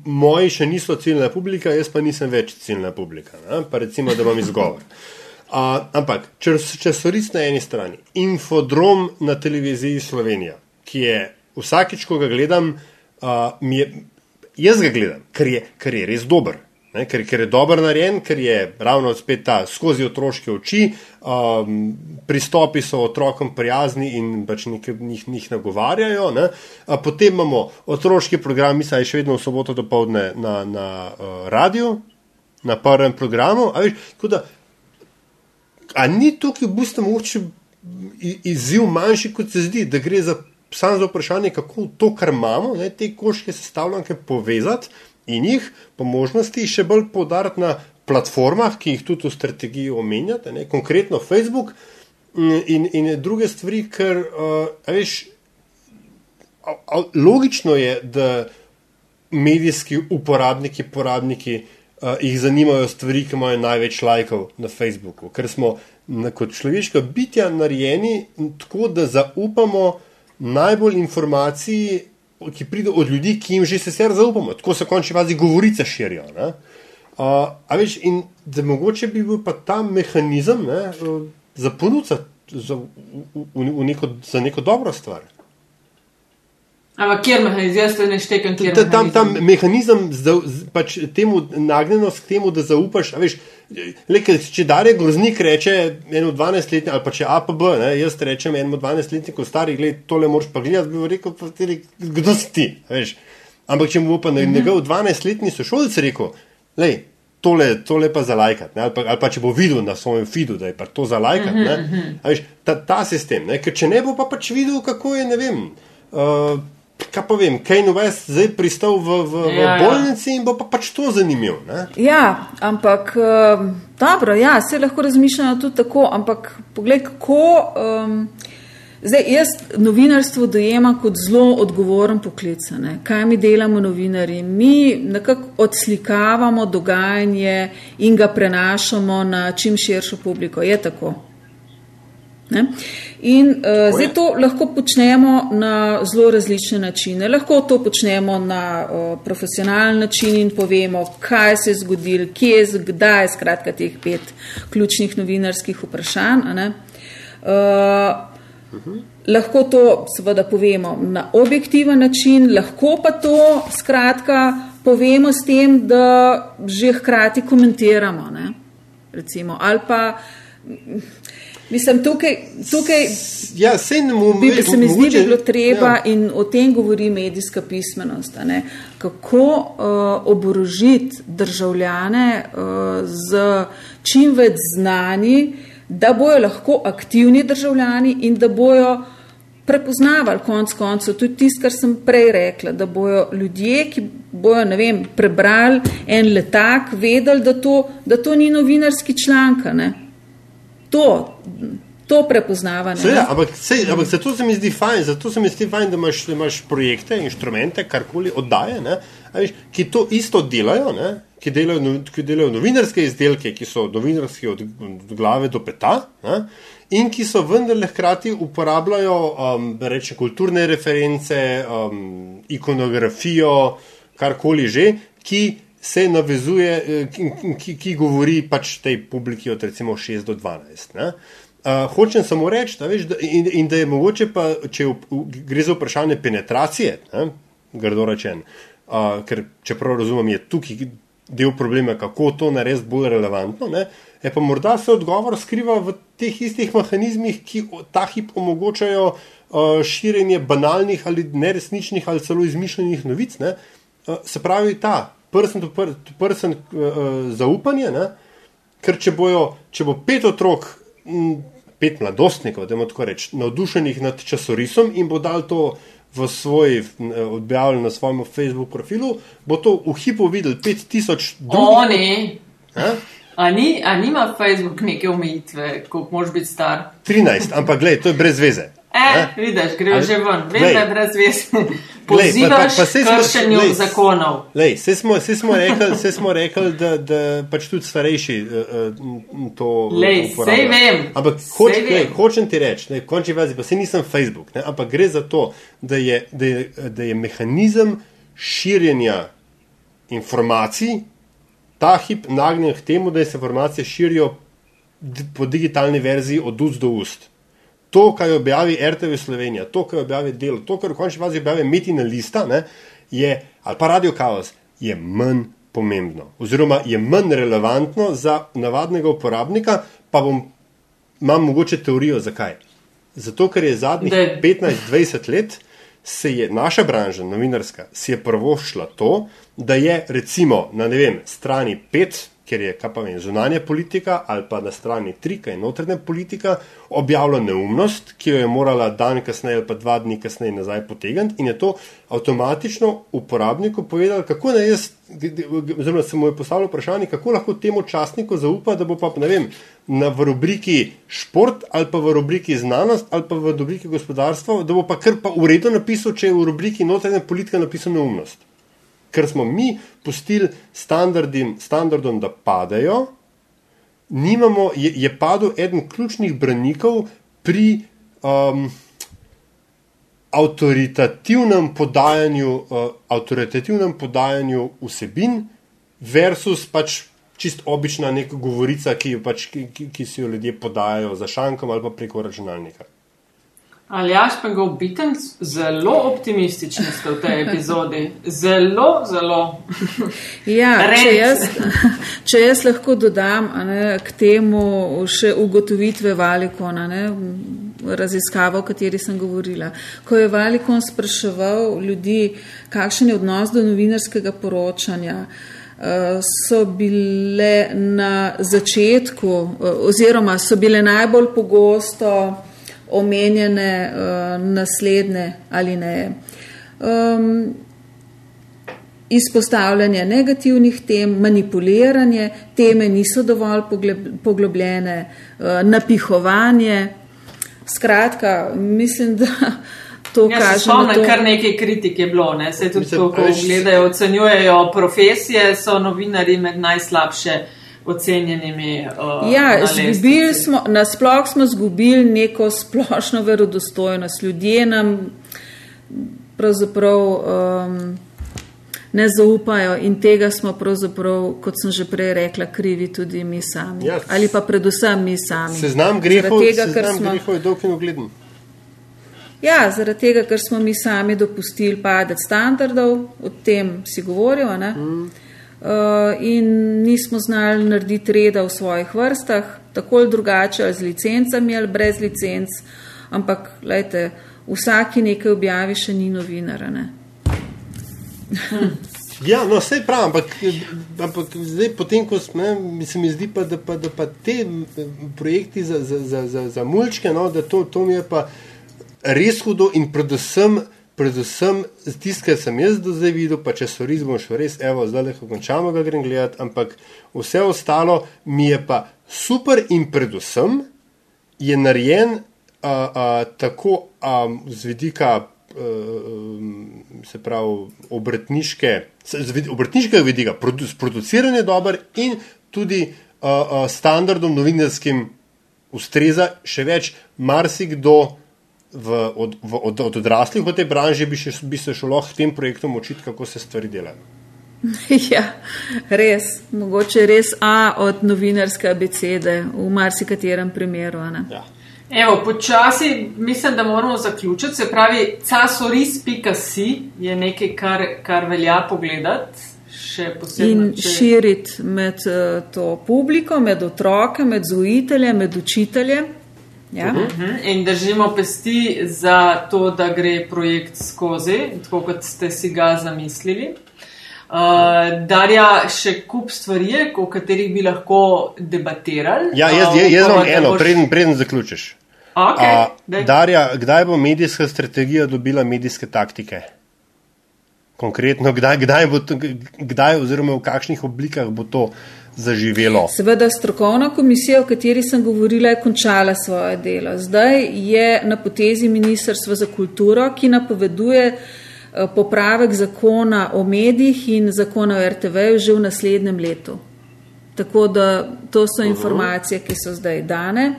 [SPEAKER 1] moji še niso ciljna publika, jaz pa nisem več ciljna publika. Ne? Pa recimo, da imam izgovor. Uh, ampak čas- časoris na eni strani, infodrom na televiziji Slovenija, ki je vsakič, ko ga gledam, uh, je, jaz ga gledam, ker je, ker je res dober. Ne, ker, ker je dobro narejen, ker je ravno spet ta skozi otroške oči, um, pristopi so otrokom prijazni in pač nekaj njih, njih nagovarjajo. Ne. A potem imamo otroški program, mislim, je še vedno v soboto dopoledne na, na uh, radiju, na prvem programu. A, veš, da, a ni tukaj v bistvu mogoče izziv manjši, kot se zdi, da gre za samo za vprašanje, kako to, kar imamo, ne, te koške sestavljanke povezati in jih po možnosti še bolj podariti na platformah, ki jih tudi v strategiji omenjate, ne, konkretno Facebook mm, in, in druge stvari, ker uh, veš, a, a, logično je, da medijski uporabniki, porabniki uh, jih zanimajo stvari, ki imajo največ lajkov na Facebooku, ker smo na, kot človeška bitja narejeni tako, da zaupamo najbolj informaciji, ki pride od ljudi, ki jim že sicer zaupamo. Tako se končni fazi govorice širijo. Ne? Uh, a veš, in da mogoče bi bil pa ta mehanizem ne, uh, za ponuditi za, v, v, v neko, za neko dobro stvar.
[SPEAKER 2] Ampak kjer mehanizem, jaz te ne štekam, kjer
[SPEAKER 1] Ta, tam, tam
[SPEAKER 2] mehanizem.
[SPEAKER 1] mehanizem, za, z- pač temu nagnjenost k temu, da zaupaš. Veš, le, če Darje Groznik reče eno 12-letnik, ali pa če APB, ne, jaz rečem enemu 12-letniku, stari, gled, tole moraš pa gledati, bi mu rekel, pa ti rekel, kdo si ti. Veš. Ampak če mu bo pa mm -hmm. njegov 12-letni sošolc rekel, lej, tole, tole pa za lajkat, ali, pa, ali pa če bo videl na svojem feedu, da je pa to za lajkat, mm -hmm. ta, ta sistem, ne, ker če ne bo pa pač videl, kako je, ne vem. Uh, kaj pa vem, Kane West zdaj pristal v, v, v
[SPEAKER 2] Ja, ja.
[SPEAKER 1] bolnici in bo pa pač to zanimivo. Ne?
[SPEAKER 3] Ja, ampak um, dobro, ja, se lahko razmišljajo tudi tako, ampak poglej, kako. Um, zdaj, jaz novinarstvo dojemam kot zelo odgovoren poklic. a ne. Kaj mi delamo, novinari? Mi nekako odslikavamo dogajanje in ga prenašamo na čim širšo publiko. Je tako. Ne? In uh, zdaj to lahko počnemo na zelo različne načine. Lahko to počnemo na uh, profesionalen način in povemo, kaj se je zgodilo, kje je, kdaj, skratka, teh pet ključnih novinarskih vprašanj. ne. Uh, lahko to seveda povemo na objektiven način, lahko pa to skratka povemo s tem, da že hkrati komentiramo. Ne? Recimo, ali pa. Mislim, tukaj, tukaj
[SPEAKER 1] Ja, mo-
[SPEAKER 3] bi, se mi zdi, da bi bilo treba,
[SPEAKER 1] Ja.
[SPEAKER 3] in o tem govori medijska pismenost, kako uh, oborožiti državljane uh, z čim več znani, da bojo lahko aktivni državljani in da bojo prepoznavali konc koncev tudi tisto, kar sem prej rekla, da bojo ljudje, ki bojo ne vem, prebrali en letak, vedeli, da to, da to ni novinarski članek. a ne. To, to prepoznavanje.
[SPEAKER 1] Seveda, ampak, sej, ampak zato se mi zdi fajn, zato se mi zdi fajn, da imaš, da imaš projekte, inštrumente, karkoli oddaje, ne, a veš, ki to isto delajo, ne, ki, delajo, no- ki delajo novinarske izdelke, ki so novinarski od, od glave do peta. Ne, In ki so vendarle hkrati uporabljajo um, reče, kulturne reference, um, ikonografijo, karkoli že, ki se navezuje, eh, ki, ki, govori pač tej publiki od recimo 6 do 12. Ne? Uh, hočem samo reči, da, veš, da, in, in da je mogoče, pa, če v, v, gre za vprašanje penetracije, ne, grdo rečen, uh, ker čeprav razumem, je tukaj del problema, kako to narediti bolj relevantno, ne, je pa morda se odgovor skriva v teh istih mehanizmih, ki ta hip omogočajo uh, širjenje banalnih ali neresničnih ali celo izmišljenih novic. Ne, uh, se pravi ta per- to person uh, zaupanje, ne, ker če, bojo, če bo pet otrok, m, pet mladostnikov, da tako rečem, navdušenih nad časorisom in bo dal to v svoj, m, objavil na svojem Facebook profilu, bo to v hipu videl 5000 drugih.
[SPEAKER 2] Oni.
[SPEAKER 1] A?
[SPEAKER 2] A, ni, a nima Facebook neke omejitve, koliko moraš biti star?
[SPEAKER 1] 13, ampak gledaj, to je brez veze.
[SPEAKER 2] E, vidiš, greš
[SPEAKER 1] Ali-
[SPEAKER 2] že ven, vem, da je brez veze.
[SPEAKER 1] Glej, pa- pa-
[SPEAKER 2] Pozivaš
[SPEAKER 1] pa
[SPEAKER 2] kršenju
[SPEAKER 1] glej,
[SPEAKER 2] zakonov.
[SPEAKER 1] Lej, vse smo, vse smo rekli, vse smo rekli da, da pač tudi starejši uh, to
[SPEAKER 2] Lej, sej vem,
[SPEAKER 1] Ampak
[SPEAKER 2] sej
[SPEAKER 1] hoč,
[SPEAKER 2] vem.
[SPEAKER 1] lej, hočem ti reči, končni fazi pa se nisem Facebook, ne, ampak gre za to, da je, da je, da je mehanizem širjenja informacij ta hip nagnjen k temu, da se informacije širijo po digitalni verziji od ust do ust. To, kar objavi RTV Slovenija, to, kar objavi Delo, to, kar v končni fazi objavi Metina Lista, ne, je, ali pa Radio Chaos, je manj pomembno, oziroma je manj relevantno za navadnega uporabnika, pa bom, imam mogoče teorijo, zakaj. Zato, ker je zadnjih
[SPEAKER 2] Da je-
[SPEAKER 1] 15-20 let se je naša branža, novinarska, si je prvošla to, da je recimo na ne vem, strani 5, ker je kaj pa vem, zunanja politika, ali pa na strani 3, ki je notranja politika, objavila neumnost, ki jo je morala dan kasneje ali pa dva dni kasneje nazaj potegniti in je to avtomatično uporabniku povedal, kako naj jaz, oziroma se mu je postavilo vprašanje, kako lahko temu časniku zaupa, da bo pa ne vem, na, v rubriki šport ali pa v rubriki znanost ali pa v rubriki gospodarstvo, da bo pa kar pa v redu napisal, če je v rubriki notranja politika napisana neumnost. Ker smo mi pustili standardom, da padejo, nimamo, je, je padel eden ključnih branikov pri um, avtoritativnem podajanju, uh, avtoritativnem podajanju vsebin versus pač čist obična neka govorica, ki, pač, ki, ki, ki si jo ljudje podajajo za šankom ali pa preko računalnika.
[SPEAKER 2] Aljaš pa ga obiten, zelo optimistični ste v tej epizodi. Zelo, zelo.
[SPEAKER 3] Ja, če, jaz, če jaz lahko dodam ne, k temu še ugotovitve Valikona, ne, raziskavo, o kateri sem govorila. Ko je Valikon spraševal ljudi, kakšen je odnos do novinarskega poročanja, eh, so bile na začetku, eh, oziroma so bile najbolj pogosto omenjene uh, naslednje ali ne. Um, izpostavljanje negativnih tem, manipuliranje, teme niso dovolj poglobljene, uh, napihovanje. Skratka, mislim, da to ja, kaže.
[SPEAKER 2] Spomnim, to... kar nekaj kritik je bilo, ne? se tudi to, ko gledajo, ocenjujejo profesije, so novinari med najslabše ocenjenimi. Uh,
[SPEAKER 3] ja, na smo, nasploh smo zgubili neko splošno verodostojnost. Ljudje nam pravzaprav um, ne zaupajo in tega smo pravzaprav, kot sem že prej rekla, krivi tudi mi sami. Ja, Ali pa predvsem mi sami.
[SPEAKER 1] Seznam grehov je dolg in ugleden.
[SPEAKER 3] Ja, zaradi tega, ker smo mi sami dopustili padec standardov, o tem si govoril. Mm. Uh, in nismo znali narediti reda v svojih vrstah, tako ali drugače, ali z licencami ali brez licenc. Ampak, gledajte, vsaki nekaj objavi, še ni novinar. Ne?
[SPEAKER 1] Ja, no, vse prav, ampak, ampak zdaj, potem, ko smo, se mi zdi, pa, da, pa, da pa te projekti za, za, za, za, za mulčke, no, da to, to mi je pa res hudo in predvsem predvsem tisto, kar sem jaz do zdaj videl, pa če so res, bomo še res, evo, zdaj le končamo, ga grem gledati, ampak vse ostalo mi je pa super in predvsem je narejen a, a, tako a, z vidika. Se pravi, obrtniške, obrtniškega vidika, produciranje dober in tudi uh, uh, standardom novinarskim ustreza, še več, marsikdo v, od, v, od, od odraslih v tej branži bi, še, bi se šlo lahko tem projektom učiti, kako se stvari delajo.
[SPEAKER 3] Ja, res, mogoče res A od novinarske abecede v marsikaterem primeru. Ja.
[SPEAKER 2] Evo, počasi mislim, da moramo zaključiti. Se pravi, casoris.si je nekaj, kar, kar velja pogledati.
[SPEAKER 3] In če... širiti med uh, to publiko, med otroke, med vzgojitelje, med učitelje. Ja. Uh
[SPEAKER 2] mhm. -huh. In držimo pesti za to, da gre projekt skozi, tako kot ste si ga zamislili. Uh, Darja, še kup stvari, o katerih bi lahko debatirali.
[SPEAKER 1] Ja, jaz, jaz, jaz imam eno, boš... preden, preden zaključiš.
[SPEAKER 2] Okay,
[SPEAKER 1] uh, Darja, kdaj bo medijska strategija dobila medijske taktike? Konkretno, kdaj, kdaj, bo, kdaj oziroma v kakšnih oblikah bo to? zaživelo.
[SPEAKER 3] Seveda, strokovna komisija, o kateri sem govorila, je končala svoje delo. Zdaj je na potezi Ministrstva za kulturo, ki napoveduje eh, popravek zakona o medijih in zakona o RTV že v naslednjem letu. Tako da to so informacije, ki so zdaj dane.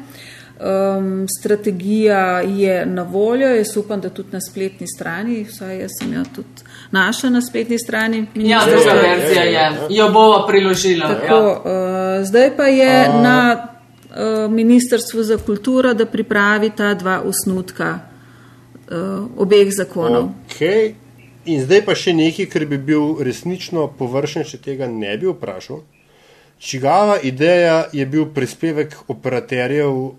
[SPEAKER 3] Um, strategija je na voljo, jaz upam, da tudi na spletni strani, vsaj jaz sem jo tudi našla na spletni strani.
[SPEAKER 2] Ja, druga verzija je, jo bomo priložila.
[SPEAKER 3] Tako, ja. uh, zdaj pa je A... na uh, Ministrstvu za kulturo, da pripravi ta dva osnutka uh, obeh zakonov.
[SPEAKER 1] Okay. In zdaj pa še nekaj, kar bi bil resnično površen, če tega ne bi vprašal. Čigava ideja je bil prispevek operaterjev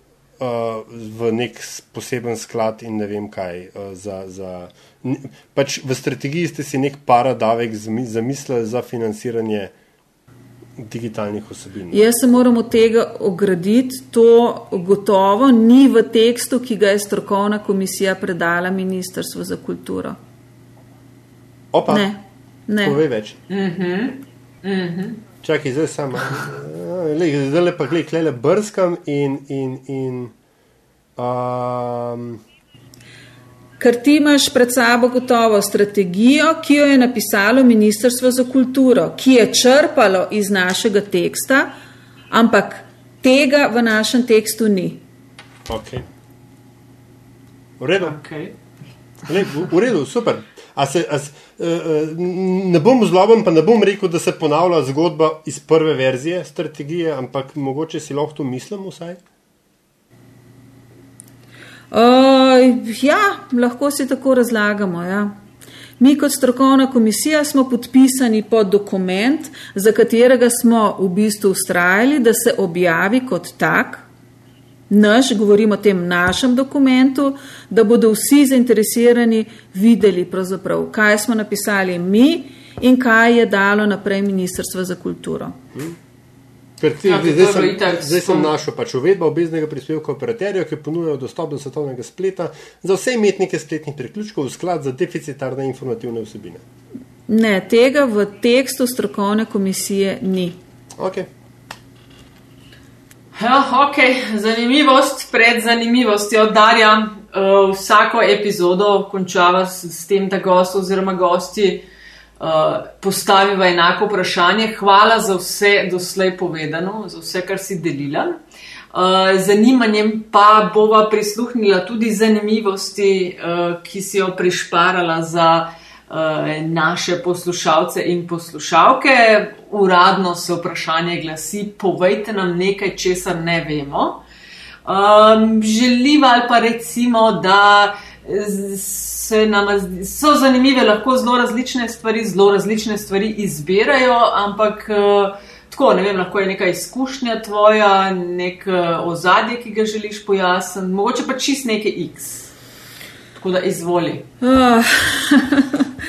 [SPEAKER 1] uh, v nek poseben sklad in ne vem kaj. Uh, za, za, pač v strategiji ste si nek paradavek zamislili za financiranje digitalnih osebin.
[SPEAKER 3] Jaz se moram od tega ograditi. To gotovo ni v tekstu, ki ga je strokovna komisija predala Ministrstvu za kulturo.
[SPEAKER 1] Opa,
[SPEAKER 3] ne, ne.
[SPEAKER 1] Povej več.
[SPEAKER 2] Uh -huh. Uh -huh.
[SPEAKER 1] Čakaj, zdaj samo. zdaj le pa gledaj, le brskam in. in, in um...
[SPEAKER 3] Ker ti imaš pred sabo gotovo strategijo, ki jo je napisalo Ministrstvo za kulturo, ki je črpalo iz našega teksta, ampak tega v našem tekstu ni.
[SPEAKER 1] Ok. V redu. Okay. Le, v, v redu, super. A se, a se, uh, ne bom zloben, pa ne bom rekel, da se ponavlja zgodba iz prve verzije strategije, ampak mogoče si lahko to mislim vsaj.
[SPEAKER 3] Uh, ja, lahko si tako razlagamo. Ja. Mi kot strokovna komisija smo podpisani pod dokument, za katerega smo v bistvu ustrajali, da se objavi kot tak, naš, govorim o tem našem dokumentu, da bodo vsi zainteresirani videli, kaj smo napisali mi in kaj je dalo naprej Ministrstvo za kulturo.
[SPEAKER 1] Skratka,
[SPEAKER 2] Ja, to
[SPEAKER 1] zdaj sem,
[SPEAKER 2] itak
[SPEAKER 1] zdaj sem našel pač uvedba obveznega prispevka operaterjev, ki ponujajo dostop do svetovnega spleta za vse imetnike spletnih priključkov v sklad za deficitarne informativne vsebine.
[SPEAKER 3] Ne, tega v tekstu strokovne komisije ni.
[SPEAKER 1] Okay.
[SPEAKER 2] Ja, ok, zanimivost pred zanimivostjo. Darja uh, vsako epizodo končava s, s tem, da gost oziroma gosti uh, postaviva enako vprašanje. Hvala za vse doslej povedano, za vse, kar si delila. Uh, zanimanjem pa bova prisluhnila tudi zanimivosti, uh, ki si jo prišparala za naše poslušalce in poslušalke. Uradno se vprašanje glasi: povejte nam nekaj, česar ne vemo. Um, želiva ali pa recimo, da nam so zanimive, lahko zelo različne stvari, zelo različne stvari izbirajo, ampak uh, tako, ne vem, lahko je neka izkušnja tvoja, nek uh, ozadje, ki ga želiš pojasniti, mogoče pa čist neke X. Tako da izvoli.
[SPEAKER 3] Oh,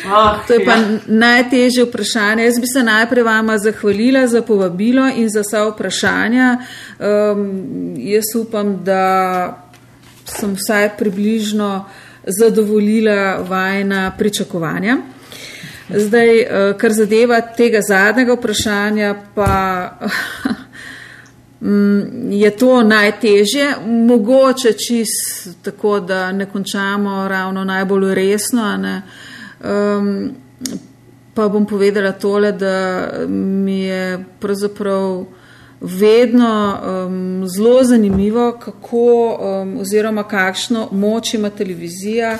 [SPEAKER 2] Ah,
[SPEAKER 3] to je pa
[SPEAKER 2] ja.
[SPEAKER 3] najtežje vprašanje. Jaz bi se najprej vama zahvalila za povabilo in za vsa vprašanja. Um, jaz upam, da sem vsaj približno zadovoljila vajna pričakovanja. Zdaj, eh, kar zadeva tega zadnjega vprašanja, pa je to najtežje, mogoče čist tako, da ne končamo ravno najbolj resno. Ne? Um, pa bom povedala tole, da mi je pravzaprav vedno um, zelo zanimivo, kako um, oziroma kakšno moč ima televizija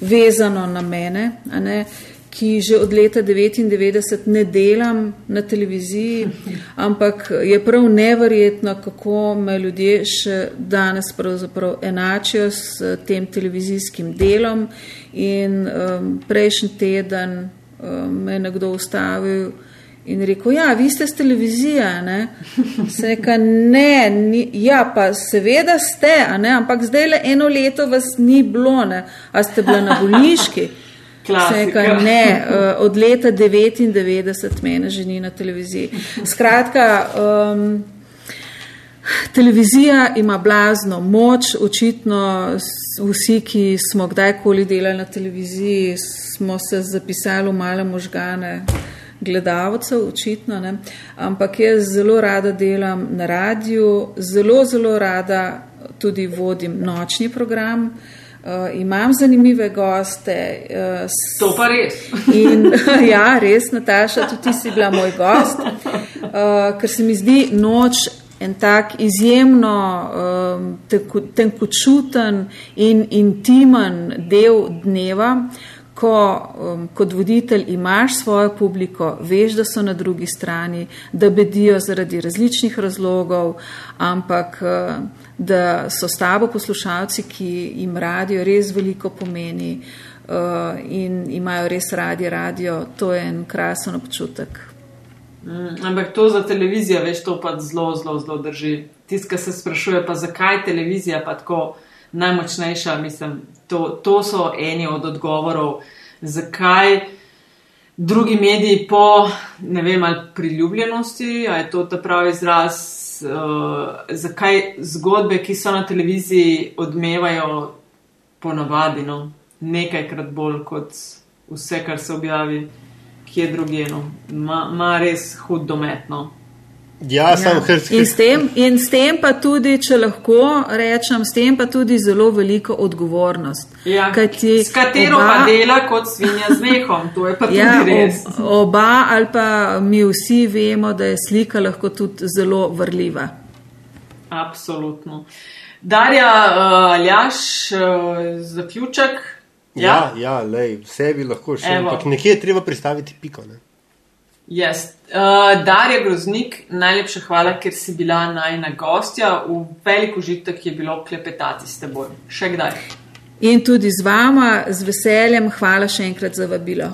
[SPEAKER 3] vezano na mene, ne, ki že od leta 99 ne delam na televiziji, ampak je prav neverjetno, kako me ljudje še danes pravzaprav enačijo s tem televizijskim delom in um, prejšnji teden um, me je nekdo ustavil in rekel, ja, vi ste z televizije, ne? Se reka, ne, ni, ja, pa seveda ste, ne, ampak zdaj le eno leto vas ni bilo, ne, a ste bila na bolniški. Reka, ne, eh, od leta 99 mene že ni na televiziji. Skratka, um, Televizija ima blazno moč, očitno vsi, ki smo kdajkoli delali na televiziji, smo se zapisali v male možgane gledalcev, očitno. Ne? Ampak jaz zelo rada delam na radiju, zelo, zelo rada tudi vodim nočni program. Uh, imam zanimive goste, uh, s-
[SPEAKER 2] To pa res.
[SPEAKER 3] In ja, res, Nataša, tudi ti si bila moj gost, uh, ker se mi zdi noč en tak izjemno um, tenko- tenkočuten in intimen del dneva, ko um, kot voditelj imaš svojo publiko, veš, da so na drugi strani, da bedijo zaradi različnih razlogov, ampak uh, da so s tabo poslušalci, ki jim radio res veliko pomeni uh, in imajo res radi radio, to je en krasen občutek.
[SPEAKER 2] Mm, ampak to za televizijo, veš, to pa zelo, zelo, zelo drži. Tisti, ki se sprašuje, pa zakaj televizija pa tako najmočnejša, mislim, to, to so eni od odgovorov, zakaj drugi mediji po, ne vem, ali priljubljenosti, ali je to ta pravi izraz, uh, zakaj zgodbe, ki so na televiziji, odmevajo ponavadi, no, nekajkrat bolj kot vse, kar se objavi kje drugje. No. Ma, ma res hud dometno.
[SPEAKER 1] Ja,
[SPEAKER 3] Ja. In, s tem, in s tem pa tudi, če lahko rečem, s tem pa tudi zelo veliko odgovornost.
[SPEAKER 2] Ja,
[SPEAKER 3] Kajti
[SPEAKER 2] s katero
[SPEAKER 3] oba-
[SPEAKER 2] pa dela kot svinja z mehom, to je pa tudi
[SPEAKER 3] Ja,
[SPEAKER 2] res.
[SPEAKER 3] ob, oba ali pa mi vsi vemo, da je slika lahko tudi zelo vrljiva.
[SPEAKER 2] Absolutno. Darja, uh, Aljaš, uh, zaključek.
[SPEAKER 1] Ja, ja lej, vse bi lahko še,
[SPEAKER 2] Evo.
[SPEAKER 1] ampak nekje je treba pristaviti piko. Ne?
[SPEAKER 2] Yes. Uh, Darja Groznik, najlepša hvala, ker si bila najna gostja. V velik užitek je bilo klepetati s teboj. Še kdaj?
[SPEAKER 3] In tudi z vama, z veseljem, hvala še enkrat za vabilo.